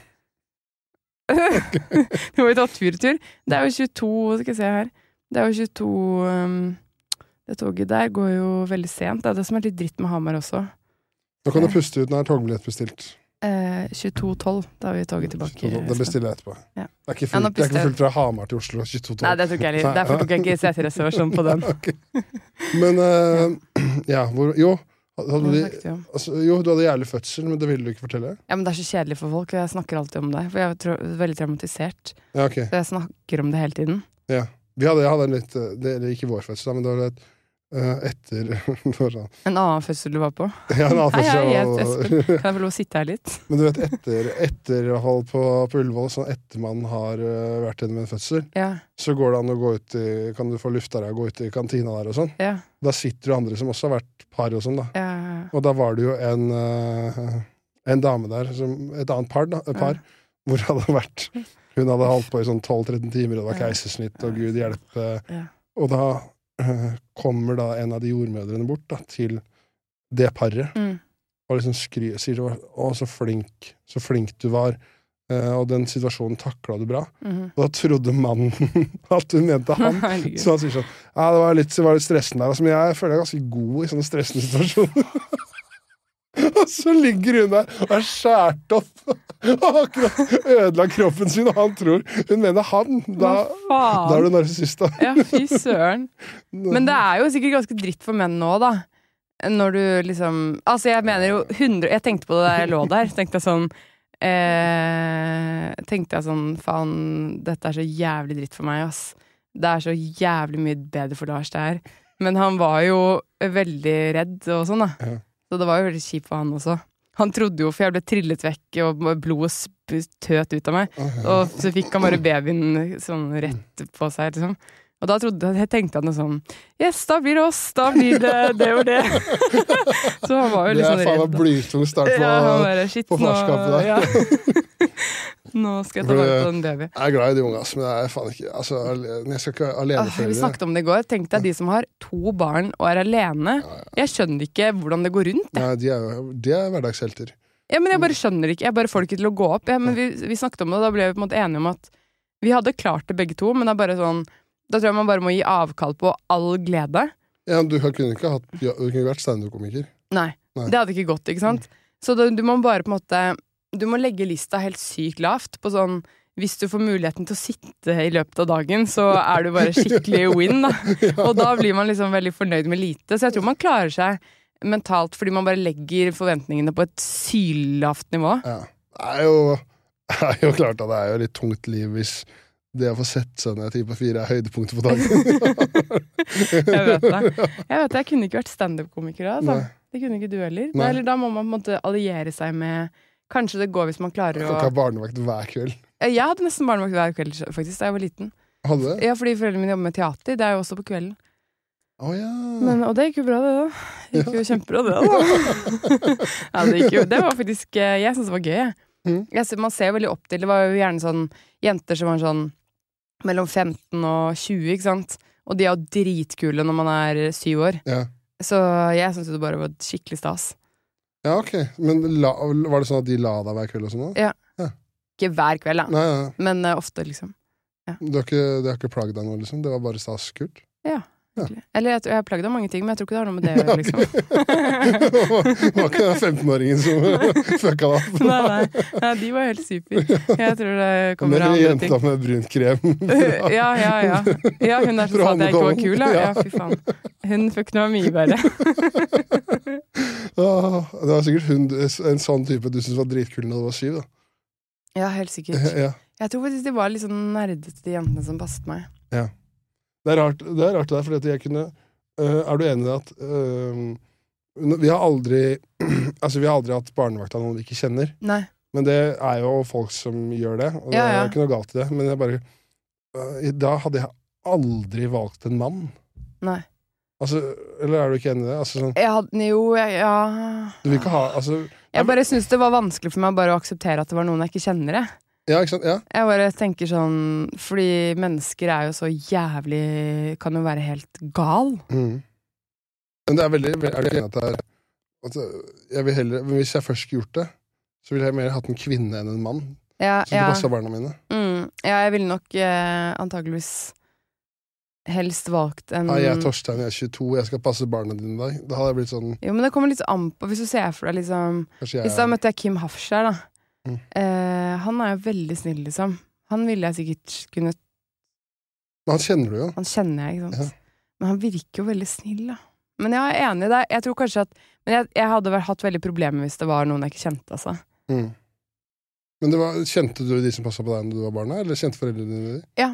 det var jo tatt tur-tur. Det er jo 22 Skal vi se her. Det er jo 22 um, Det toget der går jo veldig sent. Det er det som er litt dritt med Hamar også. Nå kan du puste ut når togbillett bestilt. Eh, 22.12. Da har vi toget tilbake. Det bestiller jeg etterpå. Ja. Det er ikke Ja, fullt, er ikke fullt fra Hamar til Oslo. 22 Nei, det tok jeg litt. Derfor tok jeg ikke setereservasjon på den. okay. Men uh, ja, hvor Jo, hadde om? altså, jo, du hadde jævlig fødsel, men det ville du ikke fortelle? Ja, men det er så kjedelig for folk, og jeg snakker alltid om det. For jeg er veldig traumatisert. Ja, okay. Så jeg snakker om det hele tiden. Ja. Vi hadde, jeg hadde en litt eh, Det er ikke vår fødsel, men det var eh, etter sånn. En annen fødsel du var på. Ja, en annen Hei, hei, jeg fødsel. heter og- Kan jeg få lov å sitte her litt? Men du vet, etter, etter i hvert fall på, på Ullevål, sånn etter man har eh, vært gjennom en fødsel, Ja. så går det an å gå ut i Kan du få lufta deg og gå ut i kantina der og sånn. Ja. Da sitter jo andre som også har vært par og sånn, da. ja. Og da var det jo en, eh, en dame der, som, et annet par, da, et par hvor hadde vært Hun hadde holdt på i sånn 12-13 timer, og det var keisersnitt, og gud hjelpe. Ja. Og da eh, kommer da en av de jordmødrene bort da, til det paret Mm. og liksom skry, sier 'Å, så flink, så flink du var', eh, og den situasjonen takla du bra. Mm. Og da trodde mannen at hun mente han. Så han sier sånn Ja, det var litt, det var litt stressende der, altså, men jeg føler jeg er ganske god i sånne stressende situasjoner. og så ligger hun der og er skåret opp og akkurat ødela kroppen sin, og han tror Hun mener han. Da, da er du narsissist, da. Ja, fy søren. Men det er jo sikkert ganske dritt for menn nå, da. Når du liksom Altså, jeg mener jo 100 Jeg tenkte på det da jeg lå der. Tenkte jeg sånn eh, Tenkte jeg sånn Faen, dette er så jævlig dritt for meg, ass. Det er så jævlig mye bedre for Lars, det her. Men han var jo veldig redd og sånn, da. Så det var jo veldig kjipt for han også. Han trodde jo, for jeg ble trillet vekk, og blodet tøt ut av meg. Og så fikk han bare babyen sånn rett på seg, liksom. Og da trodde, jeg tenkte han sånn Yes, da blir det oss! Da blir det det og det. så han var jo Det litt er sånn faen meg redd. blytung start på Ja, bare, shit, på farskapet der. Ja. nå skal jeg ta vare på den babyen. Jeg er glad i de unge, men jeg er faen ikke altså, Jeg skal ikke Ah, vi snakket om det i går. Tenk deg de som har to barn og er alene. Jeg skjønner ikke hvordan det går rundt. Nei, de er de er hverdagshelter. Ja, men jeg bare skjønner ikke. Jeg bare får det ikke til å gå opp. Ja, men vi, vi snakket om det, og da ble vi på en måte enige om at vi hadde klart det begge to, men det er bare sånn Da tror jeg man bare må gi avkall på all glede. Ja, du kunne ikke hatt ja, Du kunne vært standup-komiker. Nei. Nei. Det hadde ikke gått, ikke sant? Så da, du må bare på en måte Du må legge lista helt sykt lavt på sånn hvis du får muligheten til å sitte i løpet av dagen, så er du bare skikkelig win, da. Og da blir man liksom veldig fornøyd med lite. Så jeg tror man klarer seg mentalt fordi man bare legger forventningene på et syllavt nivå. Ja. Det er jo, er jo klart at det er jo litt tungt liv hvis det å få sett seg ned ti på fire er høydepunktet på dagen. Jeg vet det. Jeg vet det, jeg kunne ikke vært standup-komiker da. Altså. Det kunne ikke du heller. Nei. Eller da må man på en måte alliere seg med Kanskje det går hvis man klarer Jeg å kan ikke ha barnevakt hver kveld. Jeg hadde nesten barnevakt hver kveld faktisk da jeg var liten. Hadde? Ja, fordi foreldrene mine jobber med teater. Det er jo også på kvelden. Oh, ja. Men, og det gikk jo bra, det, da. Det gikk jo kjempebra, det, da. ja, det, gikk jo, det var faktisk eh, Jeg syns det var gøy, jeg. Mm. jeg. Man ser veldig opp til Det var jo gjerne sånn jenter som var sånn mellom 15 og 20, ikke sant. Og de er jo dritkule når man er syv år. ja. Så jeg syntes det bare var skikkelig stas. Ja, ok. Men la, var det sånn at de la deg hver kveld og sånn? da? Ikke hver kveld, da. Nei, nei. Men uh, ofte, liksom. Du har ikke, det har ikke plagd deg nå, liksom? Det var bare stas kult? Egentlig. Eller jeg, jeg har plagd av mange ting, men jeg tror ikke det har noe med det å gjøre, liksom. det var ikke den 15-åringen som fucka deg opp? nei, nei, nei, de var helt super. Jeg tror det kommer av andre ting. jenta med brunt krem. ja, ja, ja. Ja, hun der som sa at jeg ikke var kul, da. Ja. ja. Fy faen. Hun fucken var mye verre. Ah, det var sikkert hun, en sånn type du syntes var dritkul da du var syv. da. Ja, helt sikkert. Ja. Jeg tror faktisk de var litt sånn nerdete, de jentene som passet meg. Det er rart det er rart der, fordi at jeg kunne øh, Er du enig i at øh, Vi har aldri Altså, vi har aldri hatt barnevakt av noen vi ikke kjenner. Nei. Men det er jo folk som gjør det, og det Ja, ja. er ikke noe galt i det. Men jeg bare øh, Da hadde jeg aldri valgt en mann. Nei. Altså, eller er du ikke enig i det? Altså, sånn, Jeg hadde Jo, jeg, ja du vil ikke ha altså, Jeg bare syns det var vanskelig for meg bare å akseptere at det var noen jeg ikke kjenner. Jeg, Ja, ikke sant? Ja. jeg bare tenker sånn Fordi mennesker er jo så jævlig Kan jo være helt gal. Mm. Men det er veldig Er du enig at det er at jeg vil heller, Hvis jeg først skulle gjort det, så ville jeg mer hatt en kvinne enn en mann. Ja, Så det ja. passa barna mine. Mm, ja, jeg ville nok eh, antageligvis helst valgt en Nei, jeg er Torstein, jeg er 22, jeg skal passe barna dine i dag. Da hadde jeg blitt sånn Jo, men det kommer litt an på, hvis du ser for deg liksom jeg... Hvis da møtte jeg Kim Hafskjær, da. Mm. Eh, han er jo veldig snill, liksom. Han ville jeg sikkert kunne Men han kjenner du jo. Han kjenner jeg, ikke sant. Ja. Men han virker jo veldig snill, da. Men jeg er enig i deg. Jeg tror kanskje at Men jeg, jeg hadde vel hatt veldig problemer hvis det var noen jeg ikke kjente, altså. Mm. Men det var, kjente du de som passa på deg når du var barna, eller kjente foreldrene dine de? Ja.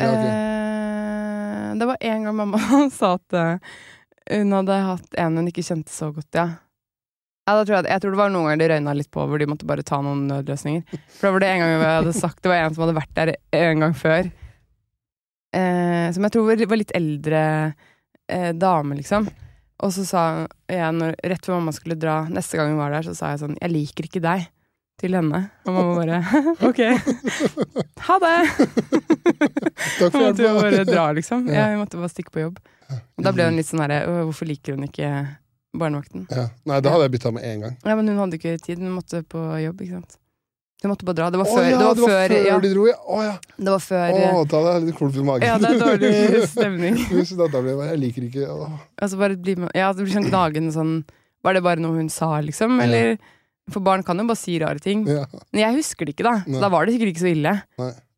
Ja, okay. eh, det var en gang mamma sa at eh, hun hadde hatt en hun ikke kjente så godt, ja. Ja, tror jeg, jeg tror det var noen ganger de røyna litt på hvor de måtte bare ta noen nødløsninger. For da var det en gang jeg hadde sagt Det var en som hadde vært der en gang før. Eh, som jeg tror var, litt eldre eh, dame, liksom. Og så sa jeg, når, rett før mamma skulle dra, neste gang hun var der, så sa jeg sånn Jeg liker ikke deg. Til henne. Og mamma bare OK. Ha det! Takk for Hun måtte bare dra, liksom. Hun måtte bare stikke på jobb. Og da ble hun litt sånn herre Hvorfor liker hun ikke barnevakten? Ja. Nei, da hadde jeg bytta med en gang. Ja, men hun hadde ikke tid. Hun måtte på jobb, ikke sant. Hun måtte bare dra. Det var før, før, ja, det var før, ja, de dro, ja! Å ja! det var før Åh, da hadde jeg litt klump i magen. Ja, det er dårlig stemning. Jeg, liker ikke åh. Altså bli med Ja, det blir sånn gnagende sånn Var det bare noe hun sa, liksom? Eller For barn kan jo bare si rare ting. Ja. Men jeg husker det ikke, da. Nei. Så da var det sikkert ikke så ille.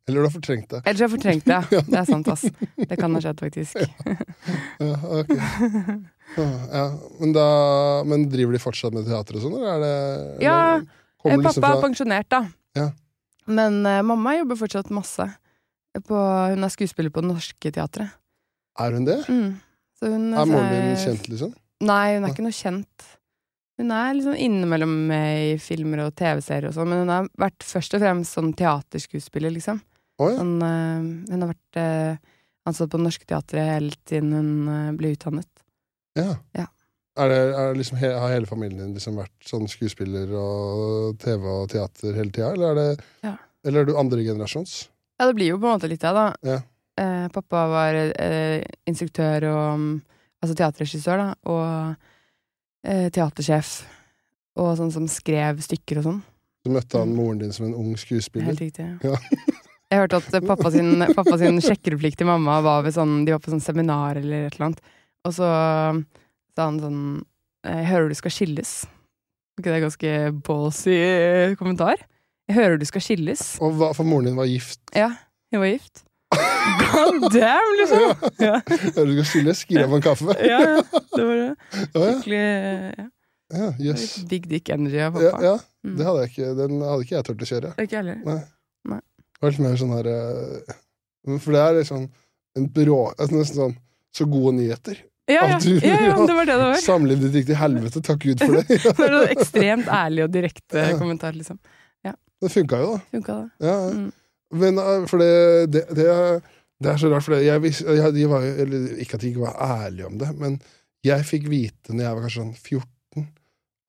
Eller du har fortrengt det. Ellers har jeg fortrengt det. Ja. Det er sant, ass. Det kan ha skjedd, faktisk. Ja, ok. Ja, men, da, men driver de fortsatt med teater og sånn, eller er det Ja, eller Eh, liksom Pappa er pensjonert, da. Ja. Men uh, mamma jobber fortsatt masse. På, hun er skuespiller på Det Norske Teatret. Er hun det? Mm. Så hun Er moren din er- kjent, liksom? Nei, hun er ja. ikke noe kjent. Hun er liksom innimellom med i filmer og TV-serier og sånn, men hun har vært først og fremst sånn teaterskuespiller, liksom. Ja. Sånn, uh, hun har vært uh, ansatt på Det Norske Teatret helt siden hun uh, ble utdannet. Ja. Ja. Er det, er det liksom, har hele familien din liksom vært sånn skuespiller og TV og teater hele tida, eller er det Ja. Eller er du andre generasjons? Ja, det blir jo på en måte litt det, da. Ja. Eh, pappa var eh, instruktør og mm, Altså teaterregissør, da, og eh, teatersjef. Og sånn som skrev stykker og sånn. Du møtte han moren din som en ung skuespiller? Helt riktig. Ja. Jeg hørte at pappa sin, pappa sin sjekkereplikk til mamma var ved sånn De var på sånn seminar eller et eller annet, og så sa han sånn eh, Jeg hører du skal skilles. Er ikke det en ganske ballsy eh, kommentar? Jeg hører du skal skilles. Og hva, for moren din var gift? Ja, hun var gift. God damn, liksom! Ja, Hører du skal skilles, gir jeg av en kaffe? ja, ja, det var det. Skikkelig ja. ja yes. Big dick energy av pappa. ja, Mm. det hadde ikke, den hadde ikke jeg turt å kjøre. Ikke heller. Nei. Nei. Det var litt mer sånn her eh, For det er liksom en brå altså Nesten sånn Så gode nyheter. Ja, ja, du- ja, ja, det var det det var. Samlivet ditt gikk til helvete, takk Gud for det. Det var en ekstremt ærlig og direkte Ja. kommentar, liksom. Det funka jo, da. Funka det? Ja, Mm. men eh, for det, det, det, det er så rart, for det, jeg, jeg, de var eller ikke at de ikke var ærlige om det, men jeg fikk vite når jeg var kanskje sånn 14,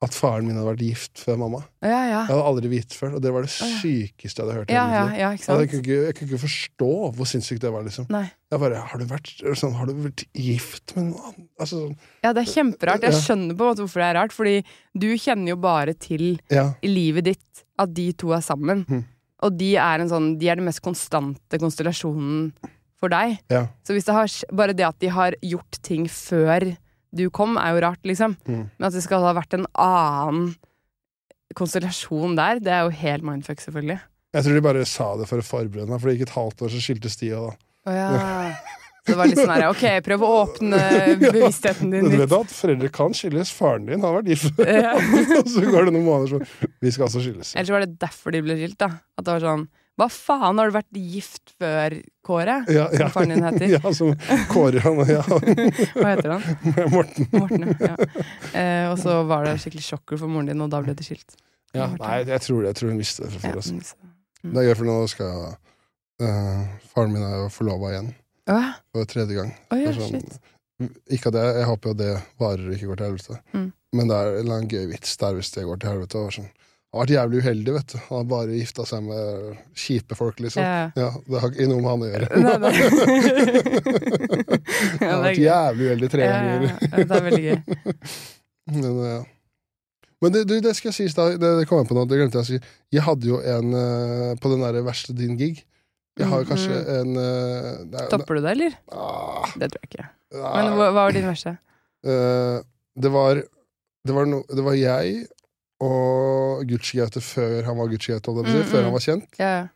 at faren min hadde vært gift før mamma. Ja, ja. Jeg hadde aldri vite før, og det var det sykeste jeg hadde hørt. Ja, Jeg kunne, ikke, jeg kunne ikke forstå hvor sinnssykt det var. liksom Nei. Jeg bare, Har du vært, sånn, har du vært gift med noen? Altså, sånn, Ja, det er kjemperart. Jeg skjønner på en måte hvorfor det er rart, fordi du kjenner jo bare til i livet ditt at de to er sammen. Mm. Og de er, en sånn, de er den mest konstante konstellasjonen for deg. ja. Så hvis det har, bare det at de har gjort ting før du kom, er jo rart, liksom. Mm. Men at det skal ha vært en annen konstellasjon der, det er jo helt mindfuck, selvfølgelig. Jeg tror de bare sa det for å forberede meg, for det gikk et halvt år, så skiltes de. Og da. oh, ja. Så det var litt sånn her, ok, prøv å åpne bevisstheten din Du Vet at foreldre kan skilles. Faren din har vært gift. Ja. og så går det noen måneder sånn Vi skal altså skilles. Eller så var det derfor de ble skilt, da. At det var sånn Hva faen, har du vært gift før, Kåre? Ja, ja. Som faren din heter. ja, som Kåre han ja. Hva heter han? Morten. Morten, ja. Eh, og så var det skikkelig sjokker for moren din, og da ble det skilt. Ja, nei, jeg tror, det, jeg tror hun visste det fra Ja, før. Altså. så- Det er gøy, for nå skal uh, Faren min er jo forlova igjen. Hva? For tredje gang. Oh, ja, sånn- shit. Ikke at jeg, jeg håper jo det varer og ikke går til helvete. Mm. Men det er en gøy vits der hvis det går til helvete. Og sånn. Har vært jævlig uheldig, vet du. Han har bare gifta seg med kjipe folk, liksom. Ja. Ja, Det har ikke noe med han å gjøre. Nei, nei. Han har vært jævlig uheldig tre ganger. ja, det er veldig gøy. Men, ja. Men det, det skal jeg si da, det, det kom jeg på nå, det glemte jeg å si. Jeg hadde jo en eh, på den der verste din gig. Jeg har jo kanskje en eh, det er- Topper du det, eller? Ah, Det tror jeg ikke. ah, Men hva, hva var din verste? Uh, det var det var, no, det var jeg og Gucci-Gaute før han var Gucci-Gaute, si, Mm, før mm. han var kjent. Ja, ja.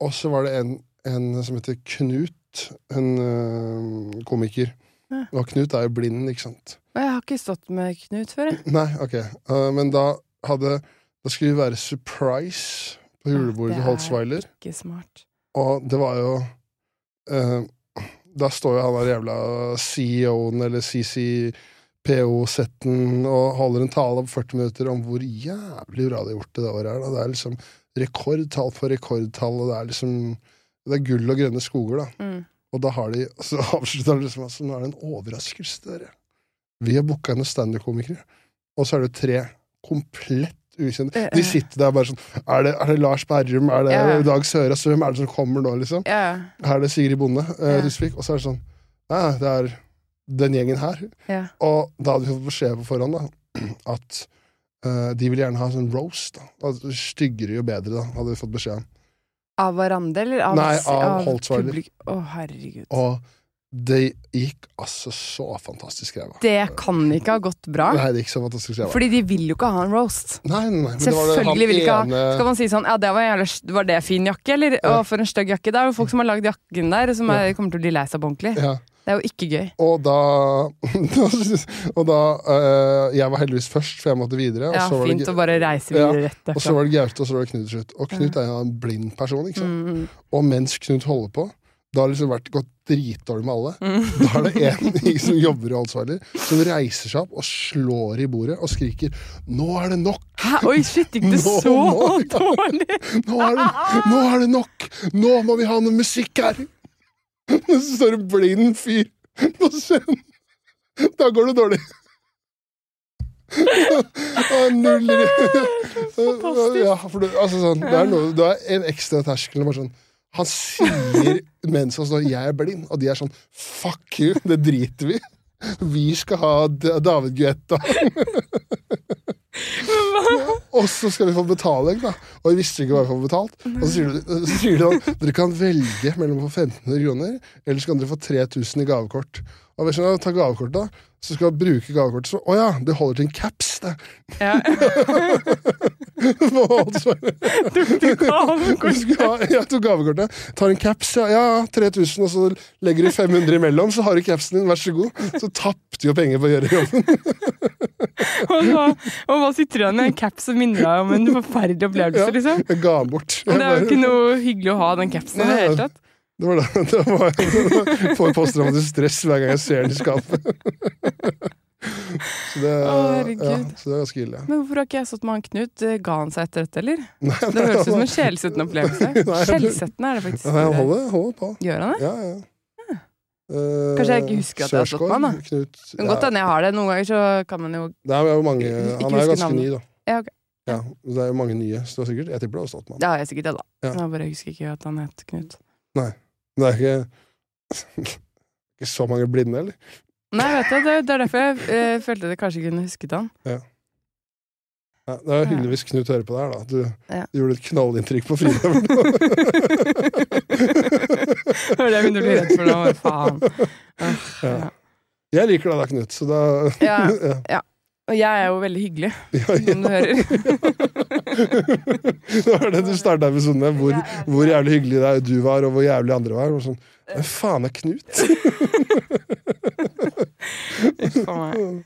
Og så var det en, en som heter Knut, en eh, komiker. Ja. Og Knut er jo blind, ikke sant. Jeg har ikke stått med Knut før, jeg. Nei, ok. Uh, men da hadde Da skulle vi være surprise på julebordet Ja, til er- Holtzweiler. Ikke smart. Og det var jo uh, Da står jo han der jævla CEO-en eller CCPO-setten og holder en tale på 40 minutter om hvor jævlig bra de har gjort det det året her. Da. Det er liksom rekordtall på rekordtall, og det er liksom Det er gull og grønne skoger, da. Mm. Og da har de Så avslutter de liksom altså, Nå er det en overraskelse, dere. Vi har booka noen standup-komikere. Og så er det tre komplett ukjente. Eh, De eh. sitter der bare sånn Er det, er det Lars Berrum? Er det yeah. Dag Søras? Hvem er det som kommer nå, liksom? Her er det Sigrid Bonde uh, yeah. Tusvik. Og så er det sånn Ja, det er den gjengen her. ja. Og da hadde vi fått beskjed på forhånd da at uh, de ville gjerne ha sånn roast. da Styggere jo bedre, da, hadde vi fått beskjed om. Av hverandre, eller? Av, Nei, av Holtzweiler. publik- Å, herregud. Og det gikk altså så fantastisk ræva. Det kan ikke ha gått bra. Nei, det gikk så fantastisk ræva. Fordi de vil jo ikke ha en roast. Nei, nei, Selvfølgelig vil de ikke ha Skal man si sånn Ja, det var, jævlig, var det fin jakke, eller? Ja. Å, for en stygg jakke. Det er jo folk som har lagd jakken der, som er, kommer til å bli lei seg på ordentlig. ja. Det er jo ikke gøy. Og da Og da eh, Jeg var heldigvis først, for jeg måtte videre. Ja, så var det, fint å bare reise videre rett og så var det Gaute, og så var det Knut til slutt. Og Knut er en blind person, ikke sant. Mm, mm. Og mens Knut holder på, da har liksom vært gått dritdårlig med alle. Mm. Da er det en som jobber og ansvarlig, som reiser seg opp og slår i bordet og skriker 'Nå er det nok! Hæ? Oi, shit, gikk det Nå så nå, dårlig? Nå er det, nå er det nok! Nå må vi ha noe musikk her!' Så står det blind fyr på scenen. Da går det dårlig. Null. Ja, det, altså sånn, det er noe, det er en ekstra terskel. Sånn, han sier mens han står 'jeg er blind', og de er sånn 'fuck you', det driter vi. Vi skal ha David Guetta. Og så skal vi få betaling, da. Og vi visste ikke hva vi får betalt. Og så sier, du, så sier de at dere kan velge mellom å få 1500 kroner, eller så kan dere få 3000 i gavekort. Og hvis man tar gavekort, da, så skal man bruke gavekortet, så å ja, det holder til en caps, det. Ja. Jeg tok gavekortet. Tar en caps, ja, ja, 3000, og så legger du 500 imellom, så har du capsen din, vær så god. Så tapte jo penger på å gjøre jobben. Og, så, og hva sitter du igjen med en caps som minner deg om en forferdelig opplevelse, Ja. liksom? Jeg ga den bort. Og det er jo ikke noe hyggelig å ha den capsen i det hele tatt. Det var det. det var, jeg får posttraumatisk stress hver gang jeg ser den i skapet. Så det, Å, ja, så det er ganske ille. Men hvorfor har ikke jeg stått med han Knut? Ga han seg etter dette, eller? Nei, Det høres ut som en sjelsettende opplevelse. Skjellsettende er det faktisk. Nei, Han holder, holder på. Gjør han det? Ja, ja. Eh, Kanskje jeg ikke husker at jeg har stått med han, da. Knut, kan godt hende jeg har det. Noen ganger så kan man jo Det er jo mange, han er jo ganske ny, da. Ja, okay. Ja, det er jo mange nye, så det er sikkert, jeg tipper du har stått med han. Har jeg sikkert det, da. Ja. Jeg bare husker ikke at han het Knut. Men det er ikke, ikke så mange blinde, eller? Nei, vet du, det, det er derfor jeg eh, følte det kanskje kunne husket han. Ja, det er hyggeligvis Knut hører på det her, da. Du, Ja. gjorde et knallinntrykk på Frida. Det var det jeg begynte å bli redd for nå. hva Faen. Åh, Ja. ja. Jeg liker deg da, Knut, så da Ja. ja. Og jeg er jo veldig hyggelig, Ja, som du hører. Det var det du starta episoden med. Hvor, Ja, ja. hvor jævlig hyggelig det er du var, og hvor jævlig andre var. Og sånn, Hvem faen er Knut? Uff a meg.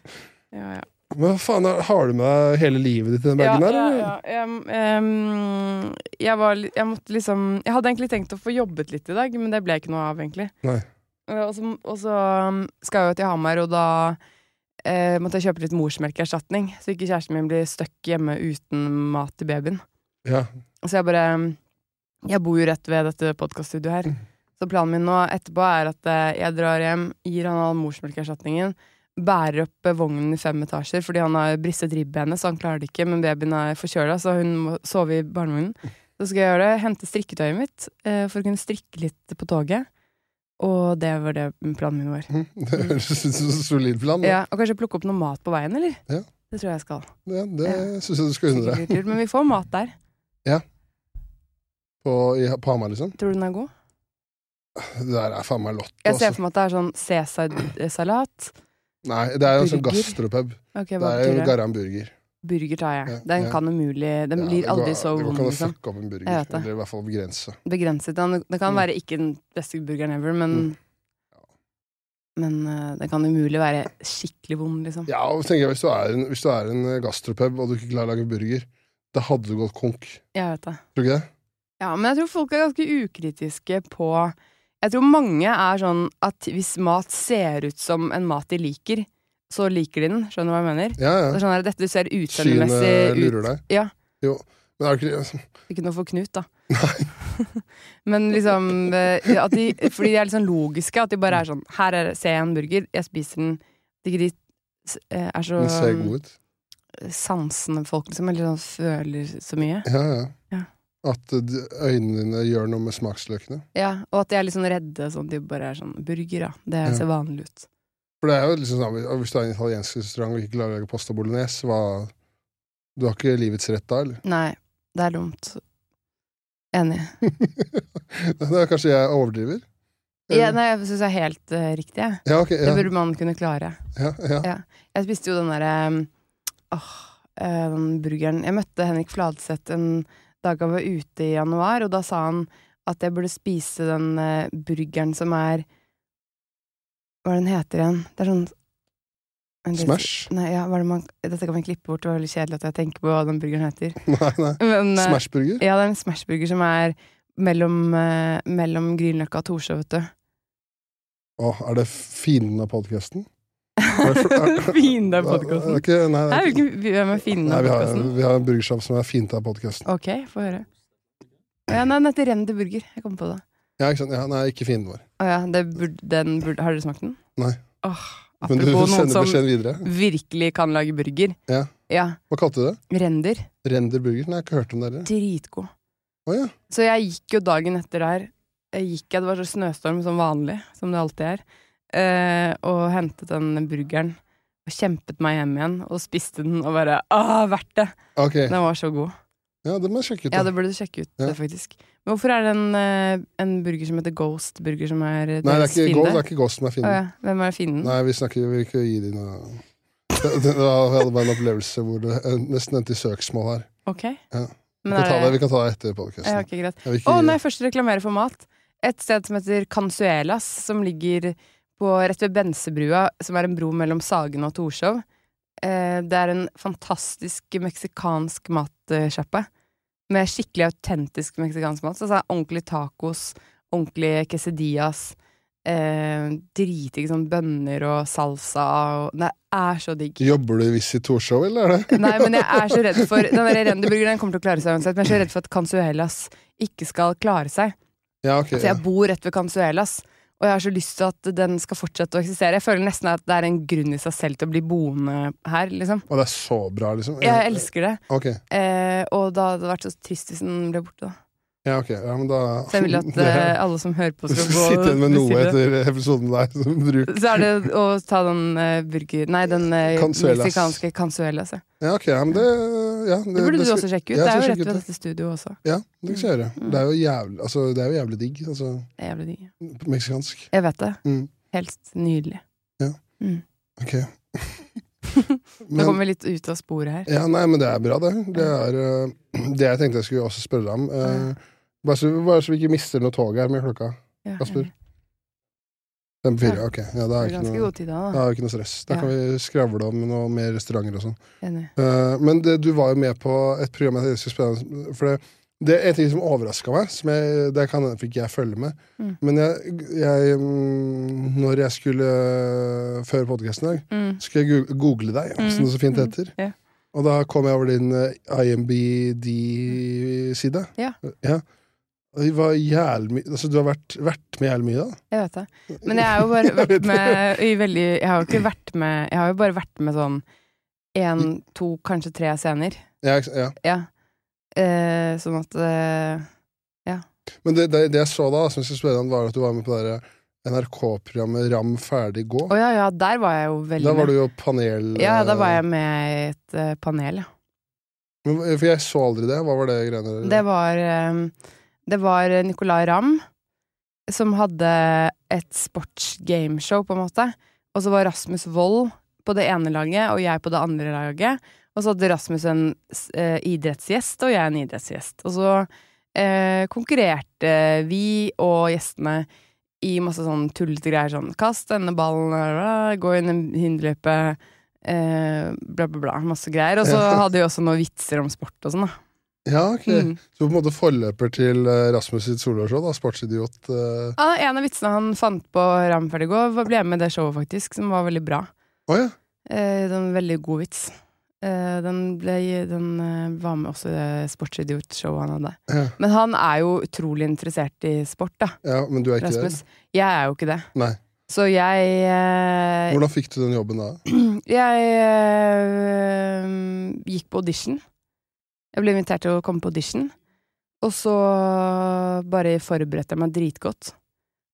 Ja, ja. Men hva faen, Har du med deg hele livet ditt i den bagen ja, her? ja, ja. Jeg, um, jeg var Jeg måtte liksom Jeg hadde egentlig tenkt å få jobbet litt i dag, men det ble ikke noe av, egentlig. Eh, Og så, og så skal jeg jo til Hamar, og da eh, måtte jeg kjøpe litt morsmelkerstatning, så ikke kjæresten min blir stuck hjemme uten mat til babyen. Ja. Så jeg bare Jeg bor jo rett ved dette podkaststudioet her. Så planen min nå etterpå er at eh, jeg drar hjem, gir han all morsmelkerstatningen, bærer opp eh, vognen i fem etasjer fordi han har bristet ribbenet, så han klarer det ikke, men babyen er forkjøla, så hun må sove i barnevognen. Så skal jeg gjøre det, hente strikketøyet mitt eh, for å kunne strikke litt på toget. Og det var det planen min var. Det høres ut som en solid plan. Ja, og kanskje plukke opp noe mat på veien, eller? Ja. Det tror jeg jeg skal. Ja, det Ja. syns jeg du skal unne deg. Men vi får mat der. På, i, på Hamar, liksom. Tror du den er god? Det der er faen meg lott. Jeg ser Altså. for meg at det er sånn Cæsar-salat. Nei, det er jo en sånn Burger. gastropub. Ok, Det er jo betyr det? Garan burger. Burger tar jeg. Den ja. kan umulig Den Ja, blir aldri så det går vond, ikke an å liksom. fucke opp en burger. Jeg vet det. Eller i hvert fall begrense. Begrenset. Den, det kan Mm. være ikke den beste burgeren ever, men Mm. Men eh, den kan umulig være skikkelig vond, liksom. Ja, og tenker jeg, hvis du er en, hvis du er en eh, gastropub og du ikke klarer å lage burger, da hadde du gått konk. Jeg vet det. Tror du ikke det? Ja, men jeg tror folk er ganske ukritiske på Jeg tror mange er sånn at hvis mat ser ut som en mat de liker, så liker de den. Skjønner du hva jeg mener? Ja, ja. Det er sånn at Dette ser utseendemessig lurer ut deg. Ja. Jo. Men er det ikke Ikke noe for Knut, da. Nei. Men liksom eh, at de, Fordi de er litt sånn logiske. At de bare er sånn Her er, ser jeg en burger, jeg spiser den. At ikke de eh, er så Den ser god ut. sansende folk, liksom. Eller sånn føler så mye. Ja, ja. Ja. At eh, øynene dine gjør noe med smaksløkene. Ja, Og at de er litt sånn redde. Sånn at de bare er sånn Burger, ja. Det Ja. ser vanlig ut. For det er jo liksom sånn, Hvis du er en italiensk restaurant og ikke klarer å lage pasta bolognese, hva Du har ikke livets rett da, eller? Nei, det er dumt. Enig. det er kanskje jeg overdriver? Ja, nei, jeg syns det er helt uh, riktig. Ja, ok. Det burde man kunne klare. ja, ja. Ja. Jeg spiste jo den derre Åh, eh, den burgeren Jeg møtte Henrik Fladseth en dag han var ute i januar, og da sa han at jeg burde spise den uh, burgeren som er Hva er den heter igjen? Det er sånn Smash? Nei, ja, det man, dette kan vi klippe bort, det var veldig kjedelig at jeg tenker på hva den burgeren heter. Nei, nei. Men, eh, Smashburger? Ja, det er en smashburger som er mellom, uh, mellom Grünerløkka og Torshov, vet du. Å, er det fienden av podkasten? Fienden av podkasten. Nei, Nei, nei, hvem er av vi har, podkasten? vi har en burgersjapp som er fiende av podkasten. Ok, få høre. Ja, nei, den heter Render Burger. Jeg kom på det. Ja, ikke sant? Ja, nei, ikke fienden vår. Å ja, det burde, den burde, har dere smakt den? Nei. Åh, Men du apropos noen sender som beskjeden videre. virkelig kan lage burger. Ja. Ja, Hva kalte du det? Render. Render burger? Nei, jeg har ikke hørt om det. heller. Dritgod. Å ja. Så jeg gikk jo dagen etter der jeg gikk Det var så snøstorm som vanlig, som det alltid er, eh, og hentet den burgeren. Og kjempet meg hjem igjen og spiste den og bare ah, verdt det! Okay. Den var så god. Ja, det må jeg sjekke ut. Ja, det burde du sjekke ut, Ja. det, faktisk. Men hvorfor er det en, eh, en burger som heter Ghost Burger, som er eh, Nei, det er ikke? Ghost, det er ikke Ghost som er fienden. ja. Hvem er fienden? Nei, vi snakker vi vil ikke gi dem noe det, var- hadde bare en opplevelse hvor det eh, nesten endte i søksmål her. Ok. Ja. Vi kan, det... det, vi kan ta det etter podkasten. ja, okay, greit. Å ikke- nei, først reklamere for mat. Et sted som heter Cansuelas, som ligger på rett ved Bensebrua, som er en bro mellom Sagen og Torshov. Eh, det er en fantastisk meksikansk matsjappe. Med skikkelig autentisk meksikansk mat. Så det er ordentlig tacos, ordentlig quesadillas. Eh, dritdigge sånn bønner og salsa og Det er så digg. Jobber du i Visit Torshov, eller er det? Nei, men jeg er så redd for Den der renderburgeren kommer til å klare seg uansett, men jeg er så redd for at Cansuelas ikke skal klare seg. Ja, okay, så jeg Ja. bor rett ved Cansuelas, og jeg har så lyst til at den skal fortsette å eksistere. Jeg føler nesten at det er en grunn i seg selv til å bli boende her, liksom. Og det er så bra, liksom? Jeg elsker det. Ok. Eh, og da hadde det vært så trist hvis den ble borte, da. Ja, ok. Ja, men da Så jeg vil at det- eh, alle som hører på, skal gå Sitte igjen med noe etter episoden der. Som bruk. Så er det å ta den eh, burger... Nei, den Cansuelas. meksikanske Cansuelas. Ja. Ja, ok. Ja, men det ja, det, Det burde du også sjekke ut. Ja, Det er jo rett ved dette studioet også. Ja, det skal jeg gjøre. Mm. Det er jo jævlig, altså, det er jo jævlig digg. Altså, Det er jævlig digg. meksikansk. Jeg vet det. Mm. Helst nydelig. Ja, Ok. Nå kommer vi litt ut av sporet her. Ja, nei, men det er bra, det. Det er eh, det jeg tenkte jeg skulle også spørre deg om. Uh, bare, så, bare så vi ikke mister noe tog her med klokka. Ja, Kasper? enig. Fem på fire, ok. Ja, Det er er ikke ganske noe, god tid da. da er ikke noe stress. Da Ja. kan vi skravle om noe mer restauranter og sånn. Eh, men det, du var jo med på et program jeg skulle spørre. For det, det er en ting som overraska meg, som jeg, det kan fikk jeg følge med. Mm. Men jeg, jeg mm, Når jeg skulle før podkasten i dag, Mm. skulle jeg google deg, Mm. som det så fint Mm. Yeah. Og da kom jeg over din eh, IMBD-side. Ja. Det var jævlig mye Altså, du har vært, vært med jævlig mye, da? Jeg vet det. Men jeg har jo bare vært med i veldig Jeg har jo ikke vært med Jeg har jo bare vært med sånn én, to, kanskje tre scener. Ja, ja. Ja. Eh, sånn at eh, Men det, det, det jeg så da, som jeg skulle spørre om, var at du var med på det der NRK-programmet Ram ferdig gå. Å ja, ja, der var jeg jo veldig Da var du jo panel... Ja, da var eh, jeg med i et uh, panel, ja. Men, for jeg så aldri det. Hva var det greiene der? Det var eh, Det var Nicolay Ramm som hadde et sportsgameshow, på en måte. Og så var Rasmus Wold på det ene laget, og jeg på det andre laget. Og så hadde Rasmus en eh, idrettsgjest, og jeg en idrettsgjest. Og så eh, konkurrerte vi og gjestene i masse sånn tullete greier sånn kast denne ballen, bla, gå inn i hinderløype, eh, bla, bla, bla. Masse greier. Og så hadde vi også noen vitser om sport og sånn, da. Ja, ok. Mm. Så på en måte forløper til eh, Rasmus sitt soloshow, da. Sportsidiot. Uh... Ja, en av vitsene han fant på Ram ferdig gå, var- ble med i det showet, faktisk, som var veldig bra. Å ja. Eh, det en veldig god vits. Eh, den ble, den eh, var med også i det sportsidiot-showet han hadde. ja. Men han er jo utrolig interessert i sport, da, Ja, men du er ikke Rasmus. Jeg er jo ikke det. det? Nei. Så jeg eh, Hvordan fikk du den jobben da? Jeg gikk på audition. Jeg ble invitert til å komme på audition. Og så bare forberedte jeg meg dritgodt.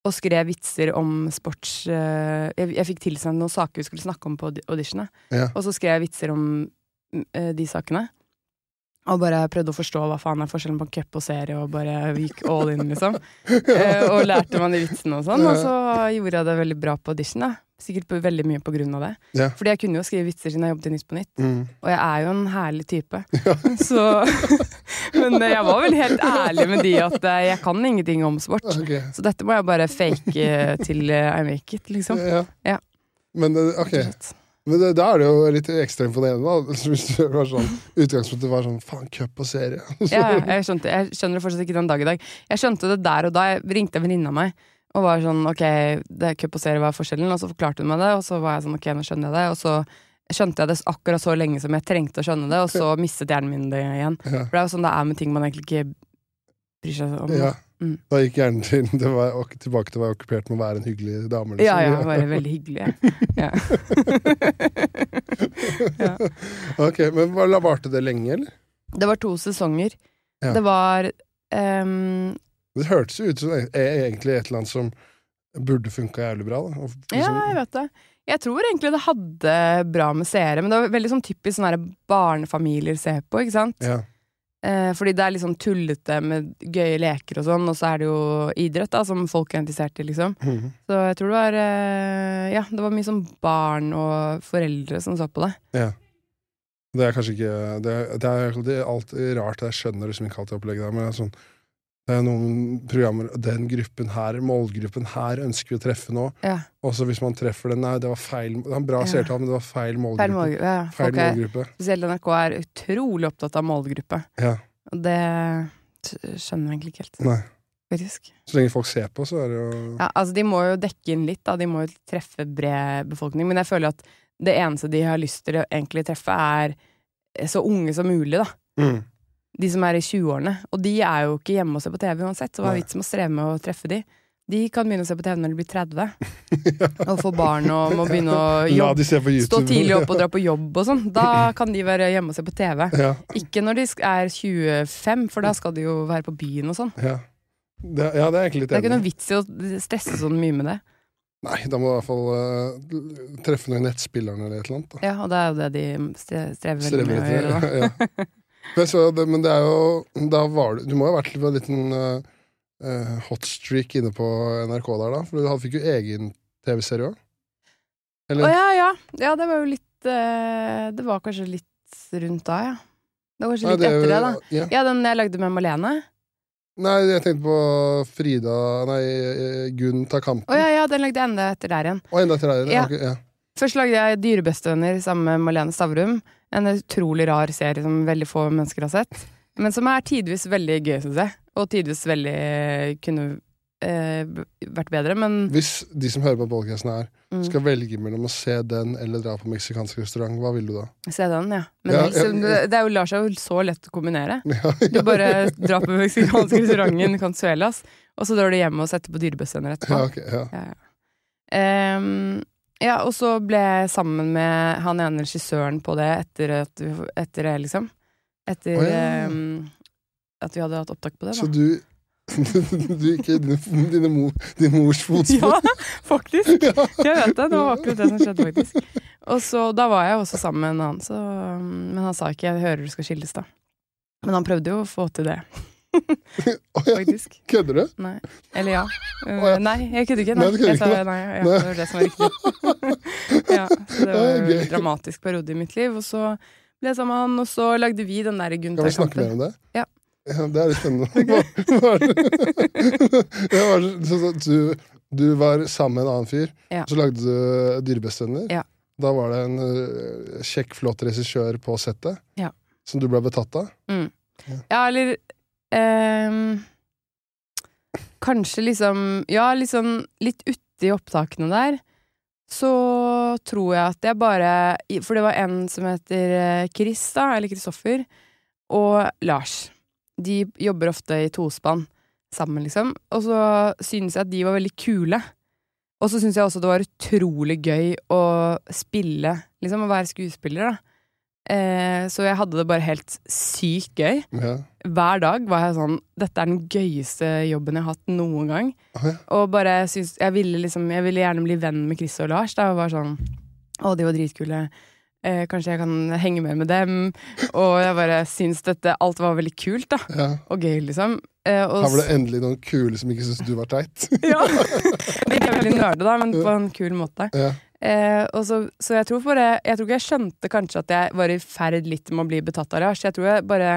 Og skrev vitser om sports eh, Jeg, jeg fikk tilsendt noen saker vi skulle snakke om på auditionet. Ja. Og så skrev jeg vitser om mm, eh, de sakene. Og bare prøvde å forstå hva faen er forskjellen på cup og serie, og bare gikk all in, liksom. ja. og lærte meg de vitsene og sånn. Og så gjorde jeg det veldig bra på audition, da. Sikkert på, veldig mye på grunn av det. Ja. Fordi jeg kunne jo skrive vitser siden jeg jobbet i Nytt på Nytt. Mm. Og jeg er jo en herlig type. Så Men eh, jeg var vel helt ærlig med de at eh, jeg kan ingenting om sport. Okay. Så dette må jeg bare fake eh, til I make it, liksom. Ja. Ja. Men ok. Men da er det jo litt ekstra imponerende, da. Hvis du var sånn, utgangspunktet var sånn faen, cup og serie. Ja, ja, jeg, skjønte, jeg skjønner det fortsatt ikke den dag i dag. Jeg skjønte det der og da. Jeg ringte en venninne av meg og var sånn ok, det er cup og serie, hva er forskjellen? Og så forklarte hun meg det, og så var jeg sånn ok, nå skjønner jeg det. Og så skjønte jeg det akkurat så lenge som jeg trengte å skjønne det, og så mistet hjernen min det igjen. Ja. For det er jo sånn det er med ting man egentlig ikke bryr seg om. Ja. Mm. Da gikk hjernen til det var, tilbake til å være okkupert med å være en hyggelig dame. liksom. Ja, ja, bare veldig hyggelig. Ja. ja. Ok, Men varte det lenge, eller? Det var to sesonger. Ja. Det var ehm, Det hørtes jo ut som e- egentlig et eller annet som burde funka jævlig bra. Da. Og Ja, liksom- jeg vet det. Jeg tror egentlig det hadde bra med seere, men det var veldig sånn typisk sånn barnefamilier ser på, ikke sant? ja. Eh, fordi det er litt sånn tullete med gøye leker og sånn, og så er det jo idrett da, som folk er interessert i, liksom. Mhm. Så jeg tror det var eh, Ja, det var mye sånn barn og foreldre som så på det. ja. Det er kanskje ikke Det er, det er, det er alltid rart, jeg skjønner liksom ikke alt det opplegget der, men det er sånn det er noen programmer Den gruppen her, målgruppen her, ønsker vi å treffe nå. Ja. Og så hvis man treffer den Nei, det var feil Det var bra Ja. seertall, men det var feil målgruppe. Feil målgruppe. Ja, Feil er, målgruppe. spesielt NRK er utrolig opptatt av målgruppe, Ja. og det skjønner jeg egentlig ikke helt, Nei. faktisk. Så lenge folk ser på, så er det jo Ja, altså De må jo dekke inn litt, da. De må jo treffe bred befolkning. Men jeg føler at det eneste de har lyst til å egentlig treffe, er så unge som mulig, da. mm. De som er i 20-årene. Og de er jo ikke hjemme og ser på TV uansett, så hva er vits med å streve med å treffe de? De kan begynne å se på TV når de blir 30, og få barn og må begynne å jobbe. Stå tidlig opp og dra på jobb og sånn. Da kan de være hjemme og se på TV. Ja, Ikke når de er 25, for da skal de jo være på byen og sånn. ja. Det, ja, det er egentlig litt enig. Det er ikke noen noe vits i å stresse sånn mye med det. Nei, da må du i hvert fall uh, treffe noen nettspillerne eller et eller annet. Da. Ja, og det er jo det de strever Strever med å gjøre, ja. Men, så, det, men det er jo Da var du Du må jo ha vært på en liten uh, hotstreak inne på NRK der, da? For du fikk jo egen TV-serie òg? Å oh, ja, ja. Ja, det var jo litt uh, Det var kanskje litt rundt da, ja. Det var kanskje Nei, litt etter det, da. Ja. Ja, den jeg lagde med Malene. Nei, jeg tenkte på Frida Nei, eh, Gunn tar kampen. Å ja, ja, den lagde jeg enda etter der igjen. Og enda etter der igjen, Ja. Okay, ja. Først lagde jeg Dyrebestevenner sammen med Malene Stavrum. En utrolig rar serie som veldig få mennesker har sett. Men som er tidvis veldig gøy, syns jeg. Og tidvis veldig kunne eh, vært bedre, men Hvis de som hører på podkasten her, mm, skal velge mellom å se den eller dra på meksikansk restaurant, hva vil du da? se den, ja. Men Ja, ja, ja. det er jo, lar seg jo så lett å kombinere. Du bare drar på meksikansk restaurant i Canzuelas, og så drar du hjem og setter på dyrebestevenner etterpå. ja, ok, ja. Ja, ja. Og så ble jeg sammen med han ene regissøren på det etter, at, etter det, liksom. Etter oh, ja. um, at vi hadde hatt opptak på det, Så du Du gikk i dine, mor, din mors fotspor? Ja, faktisk! Jeg vet det. Det var akkurat det som skjedde, faktisk. Og så, da var jeg også sammen med en annen, så, men han sa ikke 'jeg hører du skal skilles', da. Men han prøvde jo å få til det, faktisk. kødder du? Nei. Eller ja. Å, ja. Nei, jeg kødder ikke. Nei, Nei. Jeg sa nei, ja, Nei. det var det som var riktig. ja, så det var en dramatisk periode i mitt liv. Og så ble jeg sammen med han, og så lagde vi den der Kan vi snakke mer om det? Ja. det er litt spennende. Du, du var sammen med en annen fyr, Ja. så lagde du Dyrebestevenner. Ja. Da var det en uh, kjekk, flott regissør på settet Ja. som du ble betatt av. Ja, eller ehm, Kanskje liksom Ja, liksom litt uti opptakene der. Så tror jeg at jeg bare For det var en som heter eh, Chris, da, eller Kristoffer, og Lars. De jobber ofte i tospann sammen, liksom. Og så synes jeg at de var veldig kule. Og så syns jeg også det var utrolig gøy å spille, liksom, å være skuespiller, da. Eh, så jeg hadde det bare helt sykt gøy. Ja. Hver dag var jeg sånn Dette er den gøyeste jobben jeg har hatt noen gang. Å, ja. Og bare syns Jeg ville liksom Jeg ville gjerne bli venn med Chris og Lars. Da, og var sånn Å, de var dritkule. Eh, kanskje jeg kan henge mer med dem. Og jeg bare syns dette Alt var veldig kult, da. Ja. Og gøy, liksom. Eh, og Her var det endelig noen kule som ikke syntes du var teit. ja. De er veldig nerde, da, men på en kul måte. Ja. Eh, og så, så jeg tror bare Jeg tror ikke jeg skjønte kanskje at jeg var i ferd litt med å bli betatt av Lars. Jeg tror jeg bare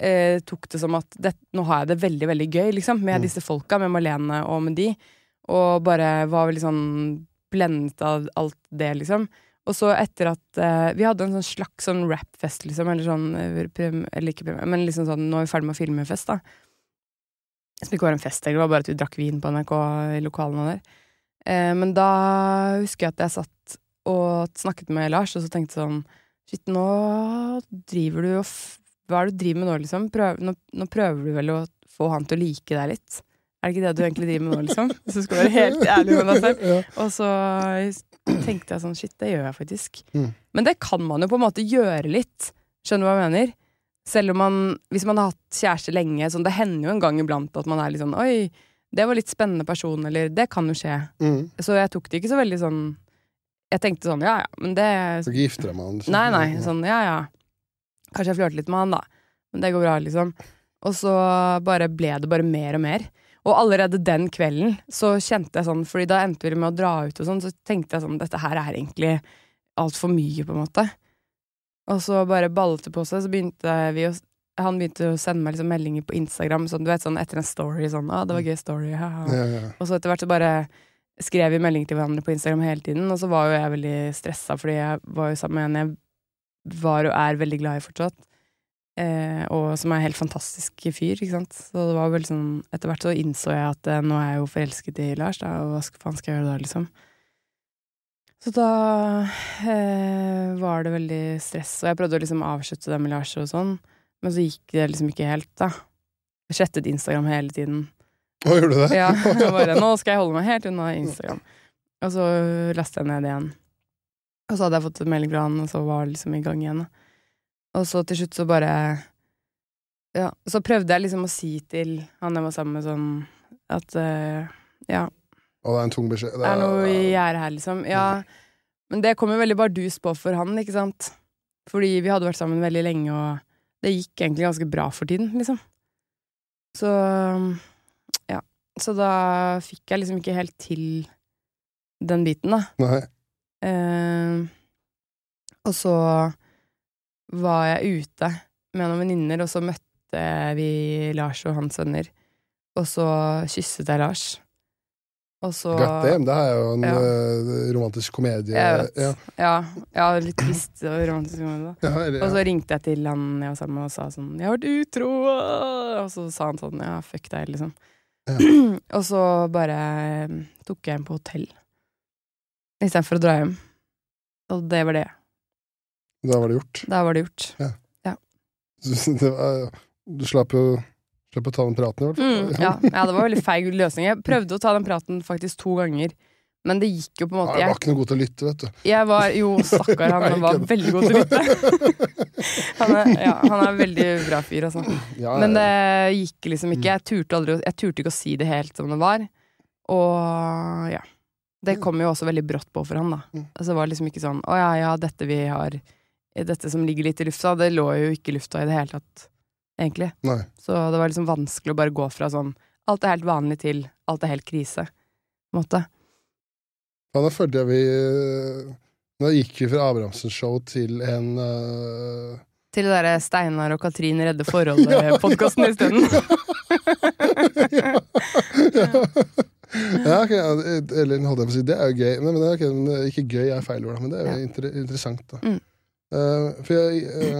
eh, tok det som at det, nå har jeg det veldig, veldig gøy, liksom, med Mm. disse folka, med Malene og med de. Og bare var veldig sånn blendet av alt det, liksom. Og så etter at eh, Vi hadde en sånn slags sånn rap-fest, liksom. Eller sånn eh, Eller ikke premiere, men liksom sånn Nå er vi ferdig med å filme fest, da. Som ikke var en fest, det var bare at vi drakk vin på NRK i lokalene der. Eh, men da husker jeg at jeg satt og snakket med Lars, og så tenkte jeg sånn Shit, nå driver du og Hva er det du driver med nå, liksom? Prøv, nå, nå prøver du vel å få han til å like deg litt? Er det ikke det du egentlig driver med nå, liksom? Hvis du skal være helt ærlig med deg selv. Ja. Og så tenkte jeg sånn, shit, det gjør jeg faktisk. Mm. Men det kan man jo på en måte gjøre litt. Skjønner du hva jeg mener? Selv om man, hvis man har hatt kjæreste lenge, sånn, det hender jo en gang iblant at man er litt sånn, oi, det var litt spennende person, eller det kan jo skje. Mm. Så jeg tok det ikke så veldig sånn, jeg tenkte sånn, ja, ja, men det, Så gifter deg med han. nei, nei, sånn, ja, ja. Kanskje jeg flørte litt med han da, men det går bra, liksom. Og så bare ble det bare mer og mer. Og allerede den kvelden så kjente jeg sånn, fordi da endte vi med å dra ut og sånn, så tenkte jeg sånn, dette her er egentlig alt for mye, på en måte. Og så bare ballet det på seg, så begynte vi å Han begynte å sende meg liksom meldinger på Instagram, sånn, du vet, sånn etter en story, sånn 'Å, det var gøy story', haha. Ja, ja. Og så etter hvert så bare skrev vi meldinger til hverandre på Instagram hele tiden, og så var jo jeg veldig stressa, fordi jeg var jo sammen med en jeg var og er veldig glad i fortsatt. Eh, og som er en helt fantastisk fyr, ikke sant. Så det var vel sånn Etter hvert så innså jeg at eh, nå er jeg jo forelsket i Lars, da, og hva faen skal jeg gjøre da, liksom. Så da eh, var det veldig stress, og jeg prøvde å liksom avslutte det med Lars og sånn, men så gikk det liksom ikke helt, da. Jeg slettet Instagram hele tiden. Å, gjorde du det? Ja, jeg bare, nå skal jeg holde meg helt unna Instagram. Og så lastet jeg ned igjen. Og så hadde jeg fått melding fra han, og så var det liksom i gang igjen. Og så til slutt så bare Ja, så prøvde jeg liksom å si til han jeg var sammen med, sånn at uh, Ja, Og det er en tung beskjed. det er noe i gjære her, liksom. Ja. Men det kom jo veldig bardus på for han, ikke sant? Fordi vi hadde vært sammen veldig lenge, og det gikk egentlig ganske bra for tiden, liksom. Så ja. Så da fikk jeg liksom ikke helt til den biten, da. Nei. Eh, og så var jeg ute med noen venninner, og så møtte vi Lars og hans venner. Og så kysset jeg Lars. Så damn, det er jo en Ja. eh, romantisk komedie. Ja. Ja, ja litt trist og romantisk. komedie. Ja, eller, Og så ringte jeg til han jeg var sammen med og sa sånn 'Jeg har vært utro', og så sa han sånn 'Ja, fuck deg', liksom. og så bare eh, tok jeg hjem på hotell istedenfor å dra hjem. Og det var det. Da var det gjort. Da var det gjort. Var, du slapp jo slapp å ta den praten, i hvert fall. Mm, ja, ja, det var veldig feig løsning. Jeg prøvde å ta den praten faktisk to ganger, men det gikk jo på en måte jeg var ikke noe god til å lytte, vet du. jeg var Jo, stakkar, han han var veldig god til å lytte. Han er, ja, han er veldig bra fyr, altså. Ja, Men det gikk liksom ikke. Jeg turte, aldri, jeg turte ikke å si det helt som det var. Og ja. Det kom jo også veldig brått på for han, da. Mm. Altså, det var liksom ikke sånn 'Å ja, ja, dette vi har Dette som ligger litt i lufta', det lå jo ikke i lufta i det hele tatt, egentlig. Nei. Så det var liksom vanskelig å bare gå fra sånn 'alt er helt vanlig' til 'alt er helt krise'. på en Måte. Ja, da følte jeg vi Da Nå gikk vi fra Abrahamsens show til en uh... Til det derre Steinar og Katrin redde forholdet-podkasten isteden. ja, ok, ja, eller holdt jeg på å si, det er jo gøy. Nei, men, det er ok, men det er ikke gøy er feil ord, men det er jo Ja. inter interessant. da. Mm. Uh, for jeg eh,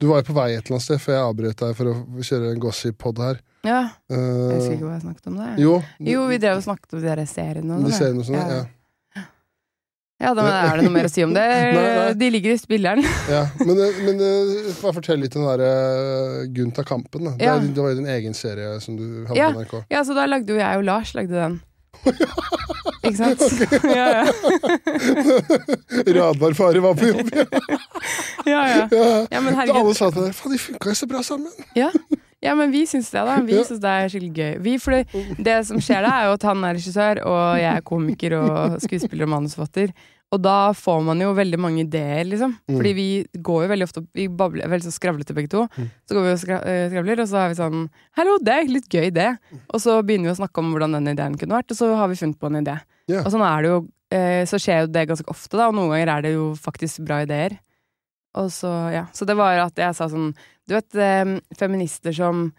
Du var jo på vei et eller annet sted, for jeg avbrøt deg for å kjøre en gossip-pod her. Ja, Eh, jeg husker ikke hva jeg snakket om. det Jo, Jo, vi drev og snakket om de der seriene. og de sånn, ser ja. sånt, ja. Ja, da er det noe mer å si om det. Nei, nei. De ligger i spilleren. ja. Men, eh, men eh, bare fortell litt om den derre Gunta Kampen Da. Det, Ja. det var jo din egen serie som du hadde Ja. på NRK. Ja, så da lagde jo jeg og Lars lagde den. Ikke sant? Ja, ja. Radarfare var på jobb! ja, ja. Ja. ja men herregud. alle sa til deg Faen, de funka jo så bra sammen! Ja. ja, men vi syns det, da. Vi syns det er skikkelig gøy. Vi, fordi det som skjer da, er jo at han er regissør, og jeg er komiker og skuespiller og manusforfatter. Og da får man jo veldig mange ideer, liksom. Mm. Fordi vi går jo veldig ofte opp, Vi babler, er veldig så skravlete begge to. Mm. Så går vi og eh, skravler, og så er vi sånn Hallo, det er litt gøy, det. Og så begynner vi å snakke om hvordan den ideen kunne vært, og så har vi funnet på en idé. Yeah. Og sånn er det jo eh, Så skjer jo det ganske ofte, da, og noen ganger er det jo faktisk bra ideer. Og så, ja. Så det var at jeg sa sånn Du vet, eh, feminister som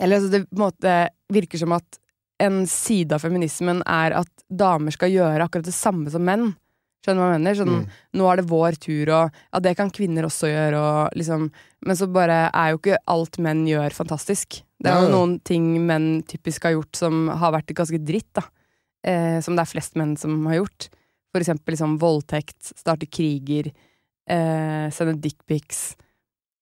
Eller altså, det på en måte virker som at en side av feminismen er at damer skal gjøre akkurat det samme som menn. Skjønner du hva jeg mener? Sånn, Mm. Nå er det vår tur, og ja, det kan kvinner også gjøre, og liksom Men så bare er jo ikke alt menn gjør, fantastisk. Det er jo noen ting menn typisk har gjort som har vært ganske dritt, da. Eh, som det er flest menn som har gjort. For eksempel liksom voldtekt, starte kriger, eh, sende dickpics.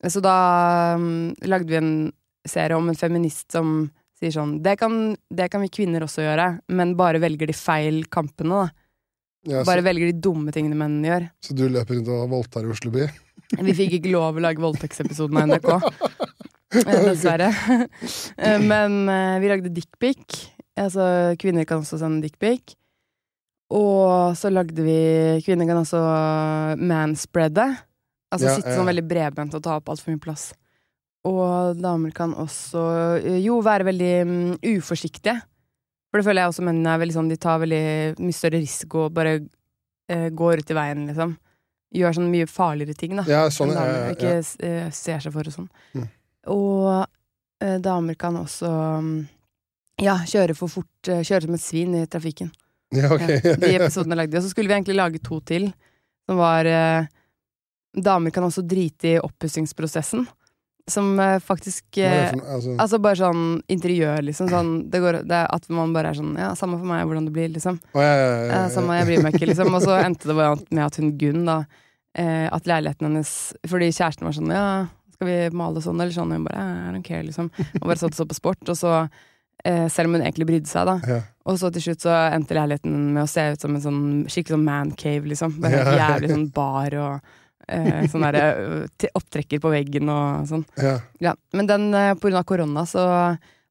Så da um, lagde vi en serie om en feminist som sier sånn det kan, det kan vi kvinner også gjøre, men bare velger de feil kampene, da. Ja, Bare velger de dumme tingene menn gjør. så du løper rundt og voldtar i Oslo by? Vi fikk ikke lov å lage voldtektsepisoden av NRK. Eh, Dessverre. Eh, Men eh, vi lagde dickpic. Altså, kvinner kan også sende dickpic. Og så lagde vi Kvinner kan også manspreade. Altså Ja, sitte ja. sånn veldig bredbent og ta opp altfor mye plass. Og damer kan også eh, jo være veldig um, uforsiktige. For det føler jeg også mennene er veldig sånn De tar veldig mye større risiko og bare uh, går ut i veien, liksom. Gjør sånn mye farligere ting, da Ja, sånn, damer, ja, damer, ja, ikke uh, ser seg for og sånn. Mm. Og uh, damer kan også um, ja, kjøre for fort, kjøre som et svin i trafikken. ja, ok. Ja, de episodene lagde vi. Og så skulle vi egentlig lage to til, som var Damer kan også drite i oppussingsprosessen. Som eh, faktisk eh, noe? Altså, Altså bare sånn interiør, liksom. Sånn, det går, det at man bare er sånn Ja, samme for meg hvordan det blir, liksom. å, ja, ja, ja, Ja, ja, samme, jeg bryr meg ikke, liksom. Og så endte det bare med at hun Gunn, da eh, At leiligheten hennes Fordi kjæresten var sånn Ja, skal vi male sånn, eller sånn? Og hun bare I don't care, liksom. Og bare satt og så på sport. Og så, eh, selv om hun egentlig brydde seg, da. ja. Og så til slutt så endte leiligheten med å se ut som en sånn skikkelig sånn man cave, liksom. Bare Ja. jævlig sånn bar og eh, sånn derre eh, opptrekker på veggen og sånn. ja. Ja, men den, eh, på grunn av korona så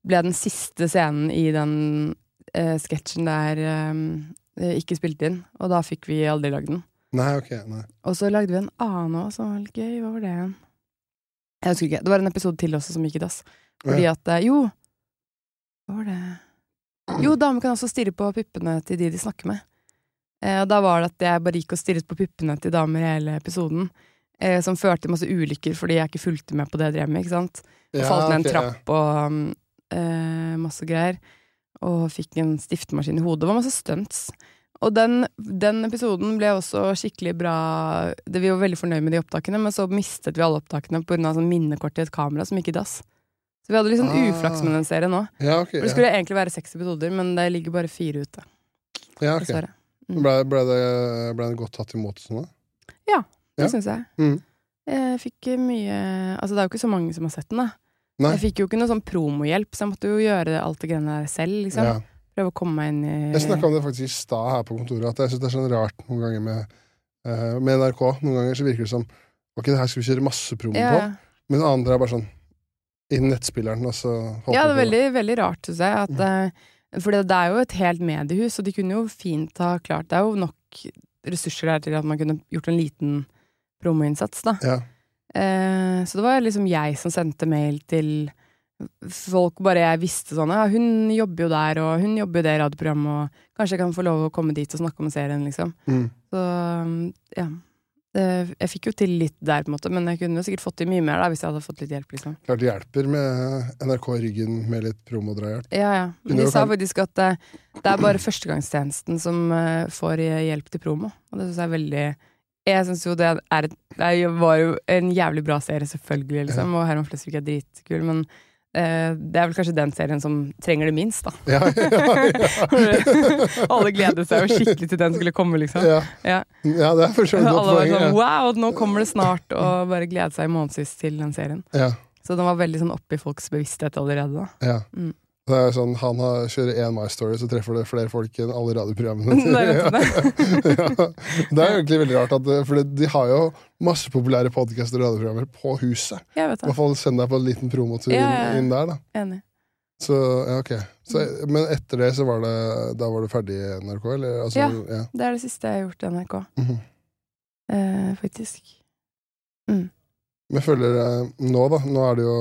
ble den siste scenen i den eh, sketsjen der eh, ikke spilt inn, og da fikk vi aldri lagd den. Nei, ok. Nei. Og så lagde vi en annen òg som var litt gøy. Hva var det igjen? Jeg husker ikke. Det var en episode til også som gikk i dass. Fordi at eh, Jo, hva var det Jo, damer kan også stirre på puppene til de de snakker med. Eh, og da var det at jeg bare gikk og stirret på puppene til damer hele episoden. Eh, som førte til masse ulykker fordi jeg ikke fulgte med på det jeg drev med. ikke sant? Og Ja, falt ned en trapp og eh, masse greier. Og fikk en stiftemaskin i hodet. Det var masse stunts. Og den, den episoden ble også skikkelig bra det, Vi var veldig fornøyd med de opptakene, men så mistet vi alle opptakene pga. Sånn minnekort til et kamera som gikk i dass. Så vi hadde litt sånn Ah. uflaks med den serien nå. Ja, okay, det Ja. skulle egentlig være seks episoder, men det ligger bare fire ute. Ja, ok. Dessverre. Ble, ble, det, ble det, godt tatt imot sånn, da? Det Ja. syns jeg. Mm. Jeg fikk mye Altså, det er jo ikke så mange som har sett den, da. Nei. Jeg fikk jo ikke noe sånn promohjelp, så jeg måtte jo gjøre alt det greiene der selv, liksom. Ja. Prøve å komme meg inn i Jeg snakka om det faktisk i stad her på kontoret, at jeg syns det er sånn rart noen ganger med, eh, med NRK. Noen ganger så virker det som Ok, det her skal vi kjøre masse promo ja, på, men andre er bare sånn i nettspilleren, og så håper ja, det er veldig, veldig rart, syns jeg. At, eh, for det, det er jo et helt mediehus, og de kunne jo fint ha klart Det er jo nok ressurser der til at man kunne gjort en liten promoinnsats, da. Ja. Eh, så det var liksom jeg som sendte mail til folk bare jeg visste sånn Ja, hun jobber jo der, og hun jobber jo i det radioprogrammet, og kanskje jeg kan få lov å komme dit og snakke om serien, liksom. Mm. Så ja. Det, jeg fikk jo til litt der, på en måte, men jeg kunne jo sikkert fått til mye mer da hvis jeg hadde fått litt hjelp, liksom. Klart det hjelper med NRK i ryggen med litt promodrahjelp. Ja, ja. Men de sa faktisk at det, det er bare førstegangstjenesten som eh, får eh, hjelp til promo, og det syns jeg er veldig Jeg syns jo det er Det var jo en jævlig bra serie, selvfølgelig, liksom, og Herman Flesvig er dritkul, men eh, det er vel kanskje den serien som trenger det minst, da. Ja, ja, ja. Alle gledet seg jo skikkelig til den skulle komme, liksom. ja. Det er for så vidt Alle godt poeng. sånn wow, nå kommer det snart, og bare gledet seg i månedsvis til den serien. Ja, Så den var veldig sånn oppi folks bevissthet allerede, da. ja. Mm. Det er sånn, Han har, kjører én My Story, så treffer det flere folk enn alle radioprogrammene. Det nettopp ja. Det er egentlig veldig rart, at for de har jo masse populære podkaster og radioprogrammer på huset. Jeg vet I hvert fall send deg på en liten promotur Ja, inn, ja, ja. inn der, da. Enig. Så, ja, ok. Så, men etter det så var det Da var du ferdig i NRK, eller? Altså, Ja. ja. Det er det siste jeg har gjort i NRK, Mhm. eh, faktisk. Mm. Men føler eh, nå, da Nå er det jo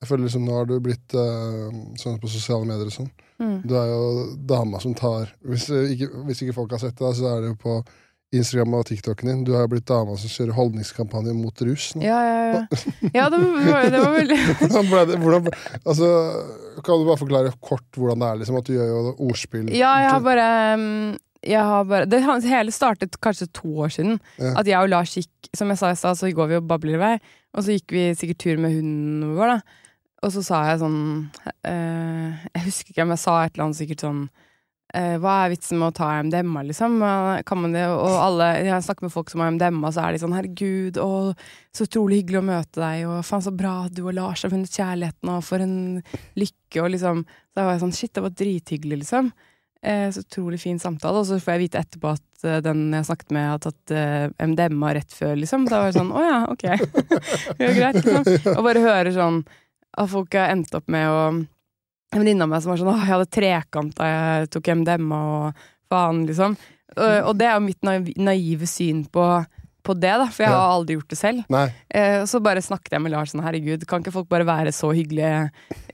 Jeg føler liksom nå har du blitt uh, sånn på sosiale medier og sånn. Mm. Du er jo dama som tar hvis ikke, hvis ikke folk har sett det, så er det jo på Instagram og TikToken din. Du har jo blitt dama som kjører holdningskampanje mot rus. Nå. Ja, ja, ja. Ja, det var, det var veldig Hvordan altså, kan du bare forklare kort hvordan det er? Liksom, at du gjør jo ordspill Ja, jeg har bare um, bare Det hele startet kanskje to år siden. Ja. At jeg og Lars gikk Som jeg sa i stad, så går vi og babler i vei. Og så gikk vi sikkert tur med hunden vår, da. Og så sa jeg sånn eh, Jeg husker ikke om jeg sa et eller annet sikkert sånn eh, Hva er vitsen med å ta MDMA, liksom? Kan man det? Og alle Jeg snakker med folk som har MDMA, så er de sånn Herregud, å, så utrolig hyggelig å møte deg, og faen så bra du og Lars har funnet kjærligheten, og for en lykke, og liksom Da var jeg sånn Shit, det var drithyggelig, liksom. Eh, så utrolig fin samtale, og så får jeg vite etterpå at eh, den jeg snakket med, har tatt eh, MDMA rett før, liksom. Da var jeg sånn Å ja, ok. det var greit, liksom. Og bare høre sånn at folk har endt opp med å En venninne av meg som var sånn Å, jeg hadde trekant da jeg tok MDMA, og faen, liksom. Og, og det er jo mitt naive syn på, på det, da, for jeg har aldri gjort det selv. Eh, så bare snakket jeg med Lars sånn, herregud, kan ikke folk bare være så hyggelige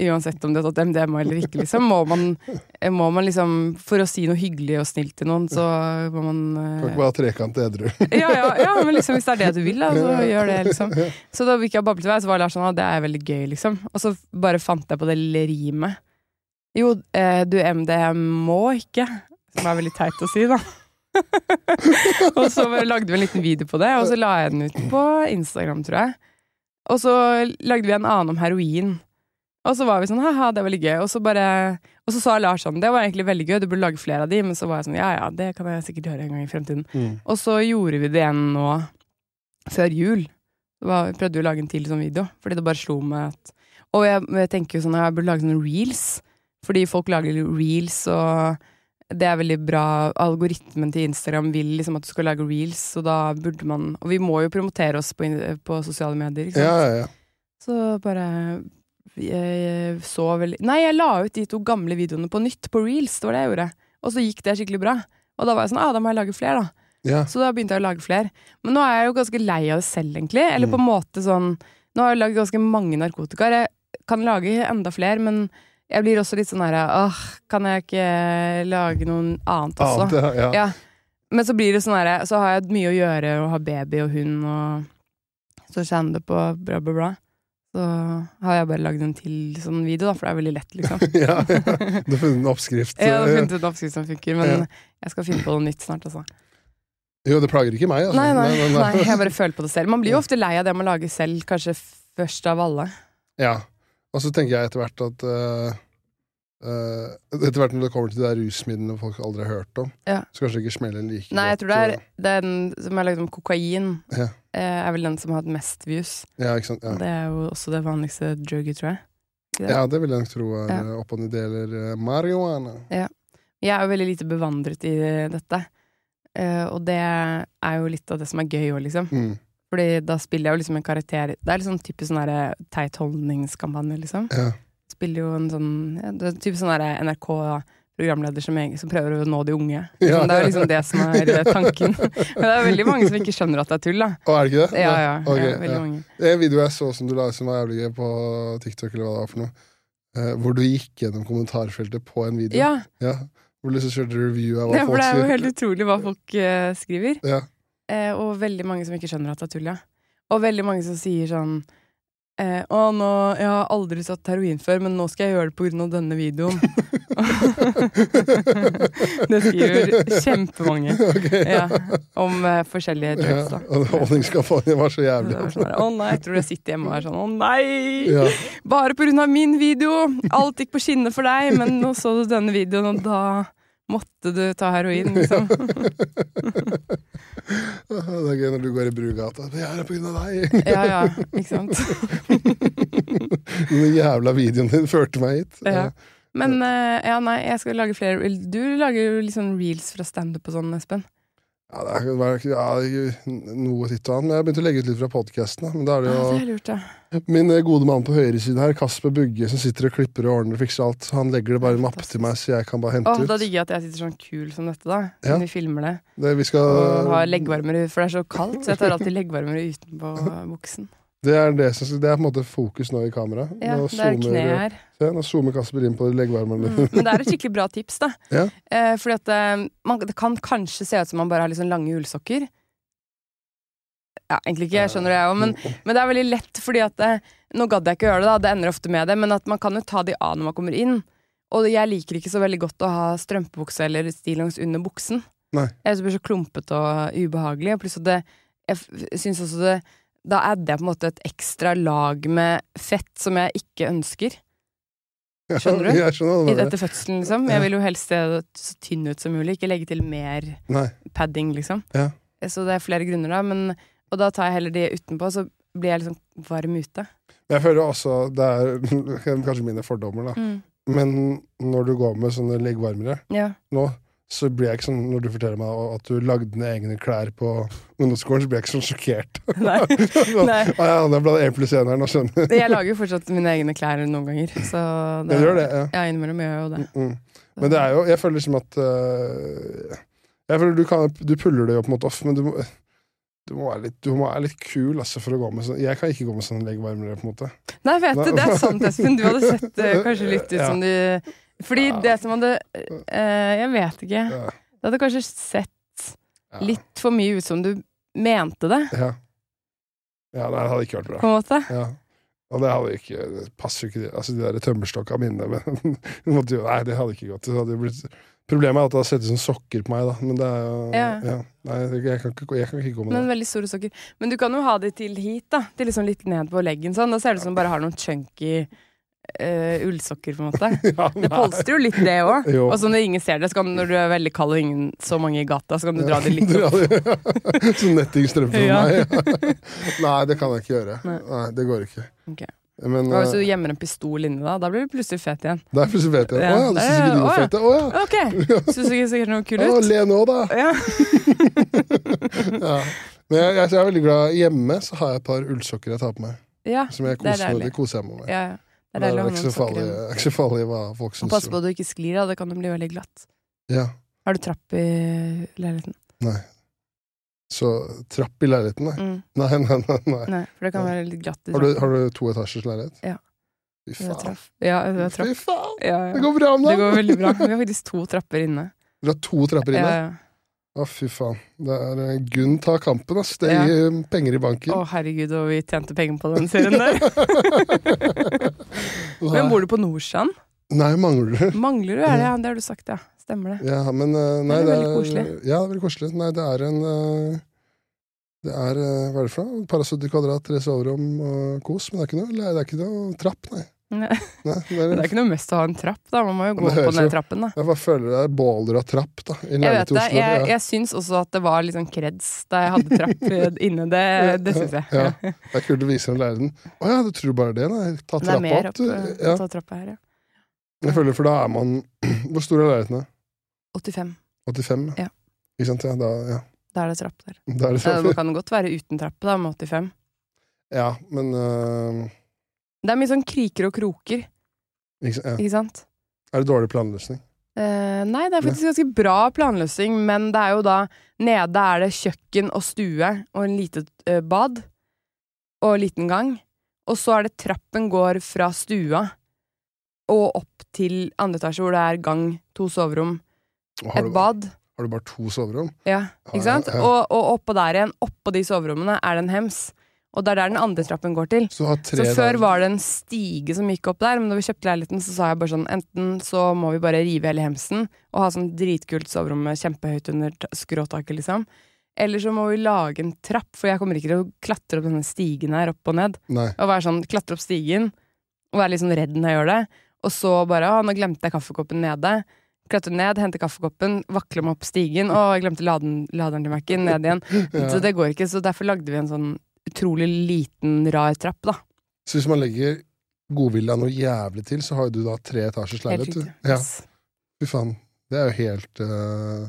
uansett om de har tatt MDMA eller ikke, liksom? Må man, eh, må man liksom, for å si noe hyggelig og snilt til noen, så må man Kan eh, ikke bare ha trekant edru. ja, ja, ja, men liksom hvis det er det du vil, da, så gjør det, liksom. Så da gikk jeg og bablet i vei, så var Lars sånn, det er veldig gøy, liksom. Og så bare fant jeg på det rimet. Jo, eh, du MDM må ikke, som er veldig teit å si, da. og så bare lagde vi en liten video på det, og så la jeg den ut på Instagram, tror jeg. Og så lagde vi en annen om heroin. Og så var vi sånn, haha, det er veldig gøy. Og så bare Og så sa Lars sånn, det var egentlig veldig gøy, du burde lage flere av de. Men så var jeg sånn, ja ja, det kan jeg sikkert gjøre en gang i fremtiden. Mm. Og så gjorde vi det igjen nå før jul. Var, vi prøvde jo å lage en til sånn video, fordi det bare slo meg at Og jeg, jeg tenker jo sånn, jeg burde lage sånne reels, fordi folk lager reels, og det er veldig bra. Algoritmen til Instagram vil liksom at du skal lage reels, og da burde man Og vi må jo promotere oss på, på sosiale medier, ikke sant. Ja, ja, ja. Så bare jeg så vel Nei, jeg la ut de to gamle videoene på nytt, på reels, det var det jeg gjorde. Og så gikk det skikkelig bra. Og da var jeg sånn, ah, da må jeg lage flere, da. ja. Så da begynte jeg å lage flere. Men nå er jeg jo ganske lei av det selv, egentlig. Eller på en måte sånn Nå har jeg lagd ganske mange narkotikaer. Jeg kan lage enda flere, men jeg blir også litt sånn herre Åh, kan jeg ikke lage noe annet også? Annet, ja, ja. Ja. Men så blir det sånn herre Så har jeg mye å gjøre og har baby og hund og så kjenner det på bla, bla, bla. Så har jeg bare lagd en til sånn video, da, for det er veldig lett, liksom. ja, ja. Du har funnet en oppskrift. ja, Jeg har funnet en oppskrift som funker, men jeg skal finne på noe nytt snart, altså. Jo, det plager ikke meg, altså. Nei, nei, nei, nei, jeg bare føler på det selv. Man blir jo ofte lei av det man lager selv, kanskje først av alle. Ja. Og så tenker jeg etter hvert at uh, uh, Etter hvert når det kommer til de rusmidlene folk aldri har hørt om, Ja. så kanskje det ikke smeller like Nei, jeg tror det er eh, den som er lagd om kokain, Ja. er vel den som har hatt mest views. Ja, ikke sant. Ja. Det er jo også det vanligste druget, tror jeg. Det? ja, det vil jeg nok tro er Ja. eh, opp deler marihuana. Ja. Jeg er jo veldig lite bevandret i dette. Og det er jo litt av det som er gøy òg, liksom. Mm. Fordi da spiller jeg jo liksom en karakter Det er liksom typisk sånn der teit holdningskampanje, liksom. Ja. Spiller jo en sånn ja, det er typisk sånn derre NRK-programleder som, egentlig- som prøver å nå de unge. Ja. Det er liksom det som er tanken. Men det er veldig mange som ikke skjønner at det er tull, da. Å, er det ikke det? Ja, ja. Okay, ja veldig mange. Det er en video jeg så som du la ut som var jævlig gøy på TikTok, eller hva det var for noe. Eh, hvor du gikk gjennom kommentarfeltet på en video. Ja, Ja. Hvor du liksom kjørte review av hva ja, for sier. det er jo helt utrolig hva folk uh, skriver. Ja. Eh, og veldig mange som ikke skjønner at det er tull, ja. Og veldig mange som sier sånn eh, Å, nå Jeg har aldri satt heroin før, men nå skal jeg gjøre det på grunn av denne videoen. det skriver kjempemange. okay. Ja, om eh, forskjellige drugs, da. og holdningskampanjen var så jævlig. var sånn, Å nei, jeg tror jeg sitter hjemme og er sånn Å nei! Ja. Bare på grunn av min video! Alt gikk på skinner for deg, men nå så du denne videoen, og da måtte du ta heroin, liksom. Det er gøy når du går i Brugata. Jeg er på grunn av deg! Ja ja, ikke sant. Den jævla videoen din førte meg hit. Ja. Men eh, ja, nei, jeg skal lage flere Du lager jo liksom reels fra standup og sånn, Espen. Ja, det er, bare- ja, noe titt og annet. Men jeg begynte å legge ut litt fra podkasten. Men da er det Ja, det er lurt, ja. Min eh, gode mann på høyresiden her, Kasper Bugge, som sitter og klipper og ordner og fikser alt. Han legger det bare i en mappe til meg, så jeg kan bare hente Åh, da digger jeg at jeg sitter sånn kul som dette, da. Ja. Vi filmer det. Det, vi skal, Og har leggvarmere, for det er så kaldt, så jeg tar alltid leggvarmere utenpå buksen. Det, er det, som, det er på en måte fokus nå i kamera. Ja, nå, er her. se, nå zoomer Kasper inn på leggvarmeren. Mm, men det er et skikkelig bra tips, da. Ja. Eh, fordi at eh, man, det kan kanskje se ut som man bare har sånn lange ullsokker. Ja, egentlig ikke, jeg skjønner det jeg òg, men, men det er veldig lett fordi at eh, Nå gadd jeg ikke å gjøre det, da, det ender ofte med det, men at man kan jo ta de av når man kommer inn. Og jeg liker ikke så veldig godt å ha strømpebukse eller stillongs under buksen. Nei. Jeg blir så klumpete og ubehagelig. Og plutselig det Jeg syns også det Da adder jeg på en måte et ekstra lag med fett som jeg ikke ønsker. Skjønner du? Jeg skjønner det. I dette fødselen, liksom. Jeg vil jo helst se så tynn ut som mulig. Ikke legge til mer Nei. padding, liksom. Ja. Så det er flere grunner, da. Men, og da tar jeg heller de utenpå, så blir jeg liksom varm ute. Jeg føler også Det er kanskje mine fordommer, da. Men når du går med sånne leggvarmere Ja. nå, så blir jeg ikke sånn Når du forteller meg at du lagde dine egne klær på ungdomsskolen, så blir jeg ikke sånn sjokkert. Nei. Nei. ah, ja, det ble én pluss én her, nå skjønner Jeg jeg lager jo fortsatt mine egne klær noen ganger, så Jeg gjør det, ja. Ja, innimellom gjør jeg jo det. Mm. Men det er jo Jeg føler liksom at uh, Jeg føler du kan Du puller det jo på en måte off, men du må du må, være litt, du må være litt kul altså, for å gå med sånn Jeg kan ikke gå med sånn leggvarmere, på en måte. Nei, vet du, det er sant, Espen. Du hadde sett uh, kanskje litt ut Ja. som du Fordi Ja. det som hadde eh, Jeg vet ikke. Det hadde kanskje sett litt for mye ut som du mente det, Ja. ja, nei, det hadde ikke vært bra. på en måte. Ja. Og det hadde ikke Det passer jo ikke, altså de der tømmerstokka mine. Men, måtte jo, nei, det hadde ikke gått. Det hadde blitt, problemet er at det hadde sett ut som sokker på meg, da. Men det er jo Ja. ja. Nei, jeg kan, ikke, jeg kan ikke gå med Men det. veldig store sokker. Men du kan jo ha de til hit, da. Til liksom litt ned på leggen sånn. Da ser det ut som du bare har noen chunky eh, ullsokker, på en måte. Ja, Det polstrer jo litt, det òg. Og så når ingen ser det, så kan, når du er veldig kald og ingen så mange i gata, så kan du dra det litt opp. Sånn nettingstrømpe for meg. Nei, det kan jeg ikke gjøre. Nei. Nei, det går ikke. Okay. Men Hva hvis du eh, gjemmer en pistol inni da? Da blir du plutselig fet igjen. der plutselig fet igjen. Å Ja. du det syns ikke du Å, var fet? Å ja. Ok! Syns du ikke sikkert noe kul Å, ut? le nå, da. Ja. ja. Men jeg, jeg, er veldig glad hjemme, så har jeg et par ullsokker jeg tar på meg. ja. Som jeg Det er koser, det koser jeg meg med. ja, ja. Det er det er ikke så farlig, ikke så farlig hva folk syns. pass på at du ikke sklir, da. Det kan jo bli veldig glatt. Ja, Har du trapp i leiligheten? nei. Så trapp i leiligheten, nei. Mm. Nei, nei, nei. nei. Nei, for det kan være litt glatt Har, du, har du toetasjers leilighet? Ja. Fy Det faen. Ja, det. Fy faen! Ja, Det går bra om Det dagen! går veldig bra. Vi har faktisk to trapper inne. Du har to trapper Ja, inne? ja. Å, fy faen. Det er eh, Gunn tar kampen, ass. Det Ja. gir penger i banken. Å, herregud, og vi tjente penger på den serien der. Men bor du på Nordstrand? Nei, mangler du? Mangler du? Er det? Ja, det har du sagt, ja. Stemmer det. Ja, men eh, nei, Det er det veldig koselig. Ja, det veldig koselig. Nei, det er en eh, Det er Hva er det for noe? Par og 70 kvadrat, tre soverom og kos. Men det er ikke noe, det er ikke noe trapp, nei. Nei. det er, Det er ikke noe mest å ha en trapp, da. Man må jo gå opp på den trappen, da. jeg bare føler det er båler av trapp, da. I Jeg vet det. Oslo. Jeg, ja. jeg syns også at det var litt sånn kreds da jeg hadde trapp inne. Det, det syns jeg. Ja, Det er kult å vise den leiligheten. Å ja, du tror bare det? Nei, ta Det er mer trappa opp opp. eh, Ja. ta trappa her, ja. Jeg føler For da er man Hvor stor er leiligheten? da? 85. 85? Ja. Ikke sant? Ja, da, ja. Da er det trapp der. Da er det trapp. Man kan godt være uten trappe, da, med 85. Ja, men øh, Det er mye sånn kriker og kroker, ikke, ja. ikke sant? Er det dårlig planløsning? Eh, nei, det er faktisk ganske bra planløsning, men det er jo da Nede er det kjøkken og stue og en lite eh, bad og en liten gang. Og så er det trappen går fra stua og opp til andre etasje, hvor det er gang, to soverom, et bad. har du bare to soverom? Ja, ikke sant? Og, og oppå der igjen, oppå de soverommene, er det en hems. Og det er der den andre trappen går til. Så Så før der. var det en stige som gikk opp der, men da vi kjøpte leiligheten, så sa jeg bare sånn enten så må vi bare rive hele hemsen og ha sånn dritkult soverom med kjempehøyt under skråtaket, liksom. Eller så må vi lage en trapp, for jeg kommer ikke til å klatre opp denne stigen her, opp og ned. Nei. Og være sånn, klatre opp stigen, og være litt sånn redd når jeg gjør det. Og så bare å, nå glemte jeg kaffekoppen nede. Klatre ned, hente kaffekoppen, vakle meg opp stigen. Å, jeg glemte laden, laderen til Mac-en, ned igjen. Ja. Så det går ikke, så derfor lagde vi en sånn utrolig liten, rar trapp, da. Så hvis man legger godvilja noe jævlig til, så har du da tre etasjers leilighet. Ja, fy faen. Det er jo helt uh...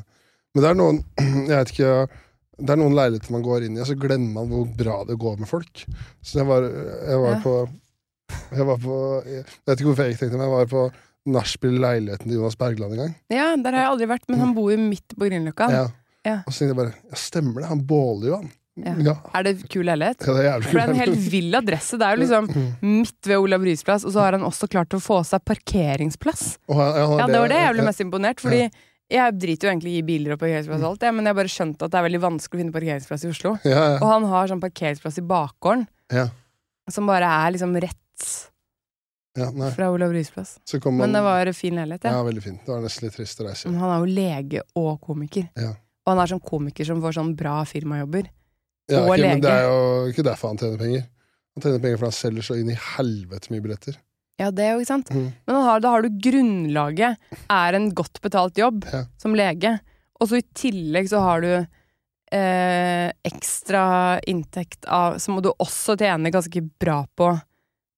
Men det er noen Jeg vet ikke Det er noen leiligheter man går inn i, og så glemmer man hvor bra det går med folk. Så jeg var, jeg var Ja. på Jeg var på Jeg vet ikke hvorfor jeg ikke tenkte men jeg var på nachspiel-leiligheten til Jonas Bergland en gang. Ja, der har jeg aldri vært, men han bor jo midt på Grünerløkka. Ja. Ja. Og så tenkte jeg bare Ja, stemmer det? Han båler jo, han. Ja. Ja. Er det kul leilighet? Ja, det er jævlig For det er en helt vill adresse. Det er jo liksom midt ved Olav Ryes plass, og så har han også klart å få seg parkeringsplass. Oh, ja, Ja, det var det jeg ble mest imponert, fordi jeg driter jo egentlig i biler og parkeringsplass og alt, ja, men jeg bare skjønte at det er veldig vanskelig å finne parkeringsplass i Oslo. Og han har sånn parkeringsplass i bakgården, Ja. som bare er liksom rett ja fra Olav Ryes plass. Man Men det var fin leilighet, ja. ja. veldig fint. Det var nesten litt trist å reise. Men han er jo lege og komiker. Ja. Og han er sånn komiker som får sånn bra firmajobber. Ja, Og men det er jo ikke derfor han tjener penger. Han tjener penger fordi han selger så inn i helvete mye billetter. Ja, det er jo ikke sant. Mm. Men han har, da har du grunnlaget, er en godt betalt jobb Ja. som lege. Og så i tillegg så har du eh, ekstra inntekt av Som du også tjener ganske bra på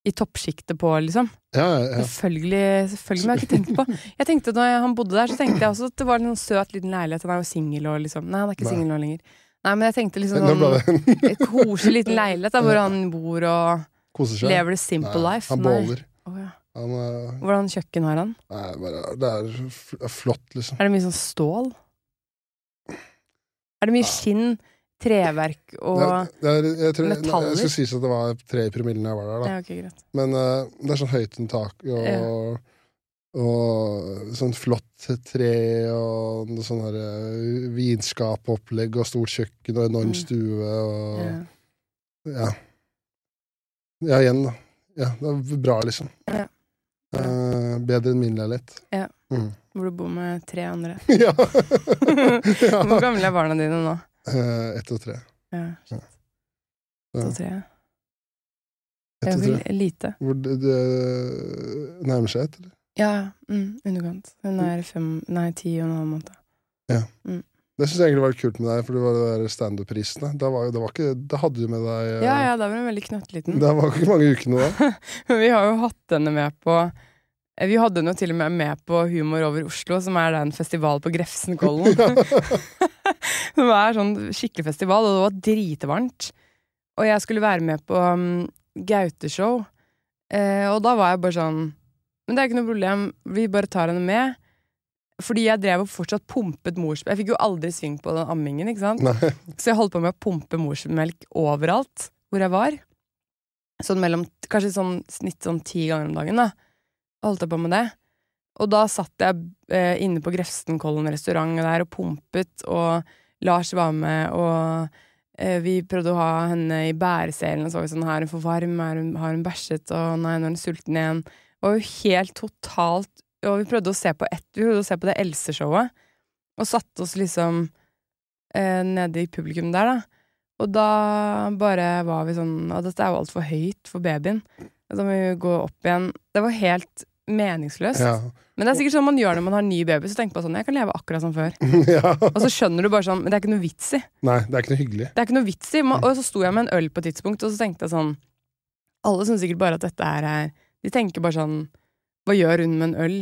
i toppsjiktet på, liksom. Ja, ja, ja. Selvfølgelig, selvfølgelig, men jeg har ikke tenkt på Jeg tenkte Når han bodde der, så tenkte jeg også at det var en sånn søt liten leilighet. Han er jo singel og liksom Nei, han er ikke singel nå lenger. Nei, men jeg tenkte liksom sånn en koselig liten leilighet da, hvor han bor og koser seg. lever the simple Nei, life. Han båler. Å, ja. Han, eh, Hvordan kjøkken har han? nei, bare, det er flott, liksom. Er det mye sånn stål? Er det mye Ja. skinn, treverk og det er, jeg, tror, metaller? jeg skal sies at det var tre i promillen jeg var der, da. Ja, okay, greit. Men uh, det er sånn høyt tak og, og sånn flott tre og sånn her eh, vinskapopplegg og stort kjøkken og enorm Mm. stue og Ja. ja. ja, igjen, da. Ja, det er bra, liksom. Ja. Eh, bedre enn min leilighet. Ja. Mm. Hvor du bor med tre andre. ja. Hvor gamle er barna dine nå? Eh, ett og tre. Ja, shit. Ett og tre. Ett og tre. lite. Hvor det, det nærmer seg ett, eller? Ja, mm, underkant. Hun er fem, nei, ti og en halv måned. Det syns jeg egentlig var litt kult med deg, for det var det der standup-prisene. Da, var, det var ikke, da hadde du med deg eh, Ja, ja, da var hun veldig knøttliten. Det var ikke mange ukene da. Men vi har jo hatt henne med på eh, Vi hadde henne til og med med på Humor over Oslo, som er en festival på Grefsenkollen. som er sånn skikkelig festival, og det var dritvarmt. Og jeg skulle være med på um, Gaute-show, eh, og da var jeg bare sånn Men det er ikke noe problem, vi bare tar henne med. Fordi jeg drev og fortsatt pumpet morsmelk. Jeg fikk jo aldri sving på den ammingen, ikke sant. Nei. Så jeg holdt på med å pumpe morsmelk overalt hvor jeg var. Sånn mellom, kanskje sånn snitt sånn ti ganger om dagen, da. Holdt jeg på med det. Og da satt jeg eh, inne på Grefsenkollen restaurant der og pumpet, og Lars var med, og eh, vi prøvde å ha henne i bæreselen, og så var vi sånn, er hun for varm, har hun bæsjet, og nei, nå er hun sulten igjen. Og jo helt totalt, og vi prøvde å se på ett, vi prøvde å se på det Else-showet, og satte oss liksom eh, nede i publikum der, da. Og da bare var vi sånn Og dette er jo altfor høyt for babyen. Da må vi gå opp igjen. Det var helt meningsløst. Ja. Men det er sikkert sånn man gjør når man har ny baby. Så tenker man sånn Jeg kan leve akkurat som før. ja. Og så skjønner du bare sånn Men det er ikke noe vits i. Nei, det er ikke noe hyggelig. Det er ikke noe vits i. Og så sto jeg med en øl på et tidspunkt, og så tenkte jeg sånn Alle syns sikkert bare at dette her er De tenker bare sånn Hva gjør hun med en øl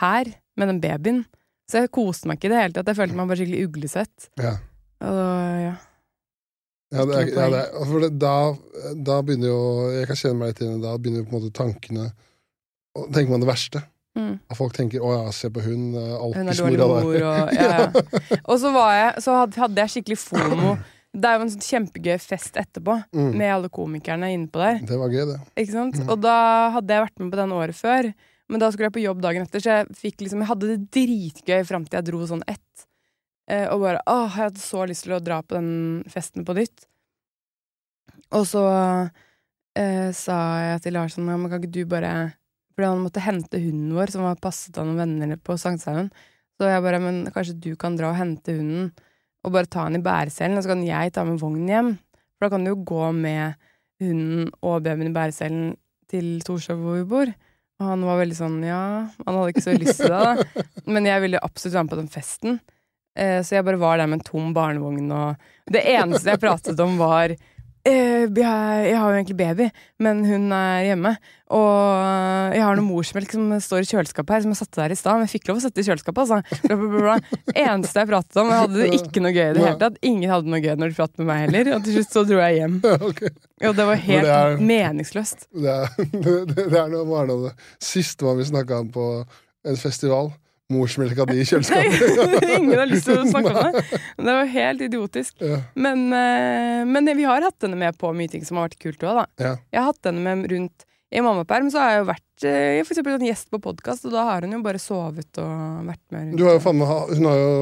her, med den babyen? Så jeg koste meg ikke i det hele tatt. Jeg følte meg bare skikkelig uglesett. Ja. Og ja. Ja, det er, ja, det er, for det, da, da begynner jo Jeg kan kjenne meg litt inn i. Da begynner jo på en måte tankene Og tenker man det verste. Mm. At folk tenker 'å ja, se på hun, eh, alkismora der'. og ja, ja. Og så, jeg, så hadde jeg skikkelig fomo. Det er jo en sånn kjempegøy fest etterpå, Mm. med alle komikerne innpå der. Det var gøy, det. Ikke sant? Mm. Og da hadde jeg vært med på den året før, men da skulle jeg på jobb dagen etter, så jeg, liksom, jeg hadde det dritgøy fram til jeg dro sånn ett. Eh, og bare åh, jeg hadde så lyst til å dra på den festen på nytt. Og så eh, sa jeg til Lars sånn, ja, men kan ikke du bare Fordi han måtte hente hunden vår, som var passet av noen venner på Sankthanshaugen. Så jeg bare, men kanskje du kan dra og hente hunden, og bare ta henne i bæreselen, og så kan jeg ta med vognen hjem. For da kan du jo gå med hunden og babyen i bæreselen til Torshov hvor vi bor. Og han var veldig sånn, ja Han hadde ikke så lyst til det, da. Men jeg ville absolutt være med på den festen. Eh, så jeg bare var der med en tom barnevogn, og det eneste jeg pratet om, var jeg, jeg har jo egentlig baby, men hun er hjemme. Og jeg har noe morsmelk som står i kjøleskapet her, som jeg satte der i stad. Men jeg fikk lov å sette i kjøleskapet, altså. Bla, bla, bla. Eneste jeg pratet om. Jeg hadde det ikke noe gøy i det hele tatt. Ingen hadde noe gøy når de pratet med meg heller. Og til slutt så dro jeg hjem. Okay. Og det var helt det er- meningsløst. Det er, det, det er noe, var noe av det siste man vil snakke om på en festival. Morsmelka di i kjøleskapet. Ingen har lyst til å snakke om det. Det var helt idiotisk. ja. Men, eh, men vi har hatt henne med på mye ting som har vært kult òg, da. Ja. Jeg har hatt henne med rundt I mammaperm så har jeg jo vært jeg for eksempel en gjest på podkast, og da har hun jo bare sovet og vært med rundt. Du har meg Hun har jo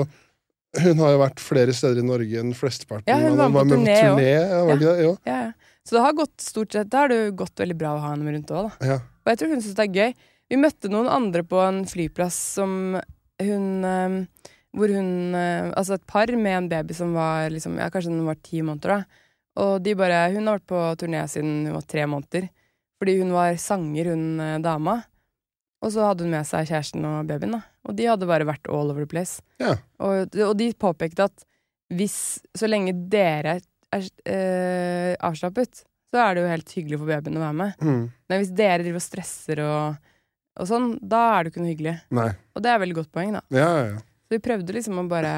hun har jo vært flere steder i Norge enn flesteparten. Ja, hun var med på turné også. ja, ja, ja. Så det har gått stort sett det har det jo gått veldig bra å ha henne med rundt òg, da. Ja. Og jeg tror hun syns det er gøy. Vi møtte noen andre på en flyplass som hun eh, hvor hun eh, Altså et par med en baby som var liksom Ja, kanskje den var ti måneder, da. Og de bare Hun har vært på turné siden hun var tre måneder. Fordi hun var sanger, hun eh, dama. Og så hadde hun med seg kjæresten og babyen, da. Og de hadde bare vært all over the place. Ja. Og, og de påpekte at hvis Så lenge dere er eh, avslappet, så er det jo helt hyggelig for babyen å være med. Mm. Men hvis dere driver og stresser og, og sånn, da er det ikke noe hyggelig. Nei. Og det er veldig godt poeng, da. Ja, ja, ja. Så vi prøvde liksom å bare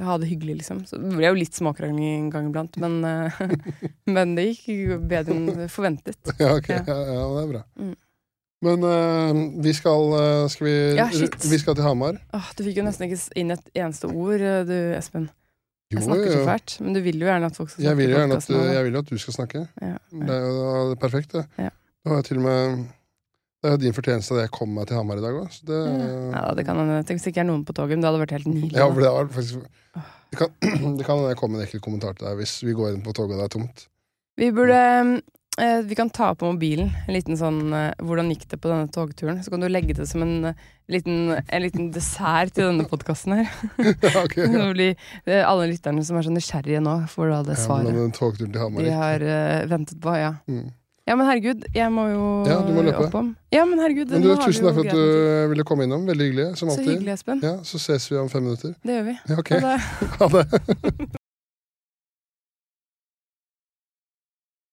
ha det hyggelig, liksom. Så det ble jo litt småkrangling en gang iblant, men, eh, men det gikk bedre enn forventet. Ja, ok. Ja. Ja, det er bra. Mm. Men uh, vi skal uh, Skal vi Ja. Vi skal til Hamar. Åh, du fikk jo nesten ikke inn et eneste ord, du, Espen. Jo, Jeg snakker så fælt, men du vil jo gjerne at folk skal snakke. Jeg vil jo at, jeg vil jo at du skal snakke. Ja, Det er jo er perfekt, det. Ja. Det jeg til og med Det er din fortjeneste at jeg kom meg til Hamar i dag òg. Ja, ja, det kan hende. Hvis det ikke er noen på toget, men det hadde vært helt nydelig. Ja, for det var faktisk Det kan hende jeg kommer med en ekkel kommentar til deg hvis vi går inn på toget og det er tomt. Vi burde eh, Vi kan ta på mobilen en liten sånn eh, Hvordan gikk det på denne togturen? Så kan du legge det som en, eh, liten, en liten dessert til denne podkasten her. ja, ok, ja. Det blir det er alle lytterne som er så nysgjerrige nå, får da det svaret. Ja, men den togturen til Hamar de har eh, ventet på. Ja. Mm. Ja, men herregud, jeg må jo Ja, du må løpe. opp om. Ja, men herregud, Men du, tusen takk for at du ville komme innom. Veldig hyggelig, som alltid. Så hyggelig, Espen. Ja, Så ses vi om fem minutter. Det gjør vi. Ja, ok. Ha det.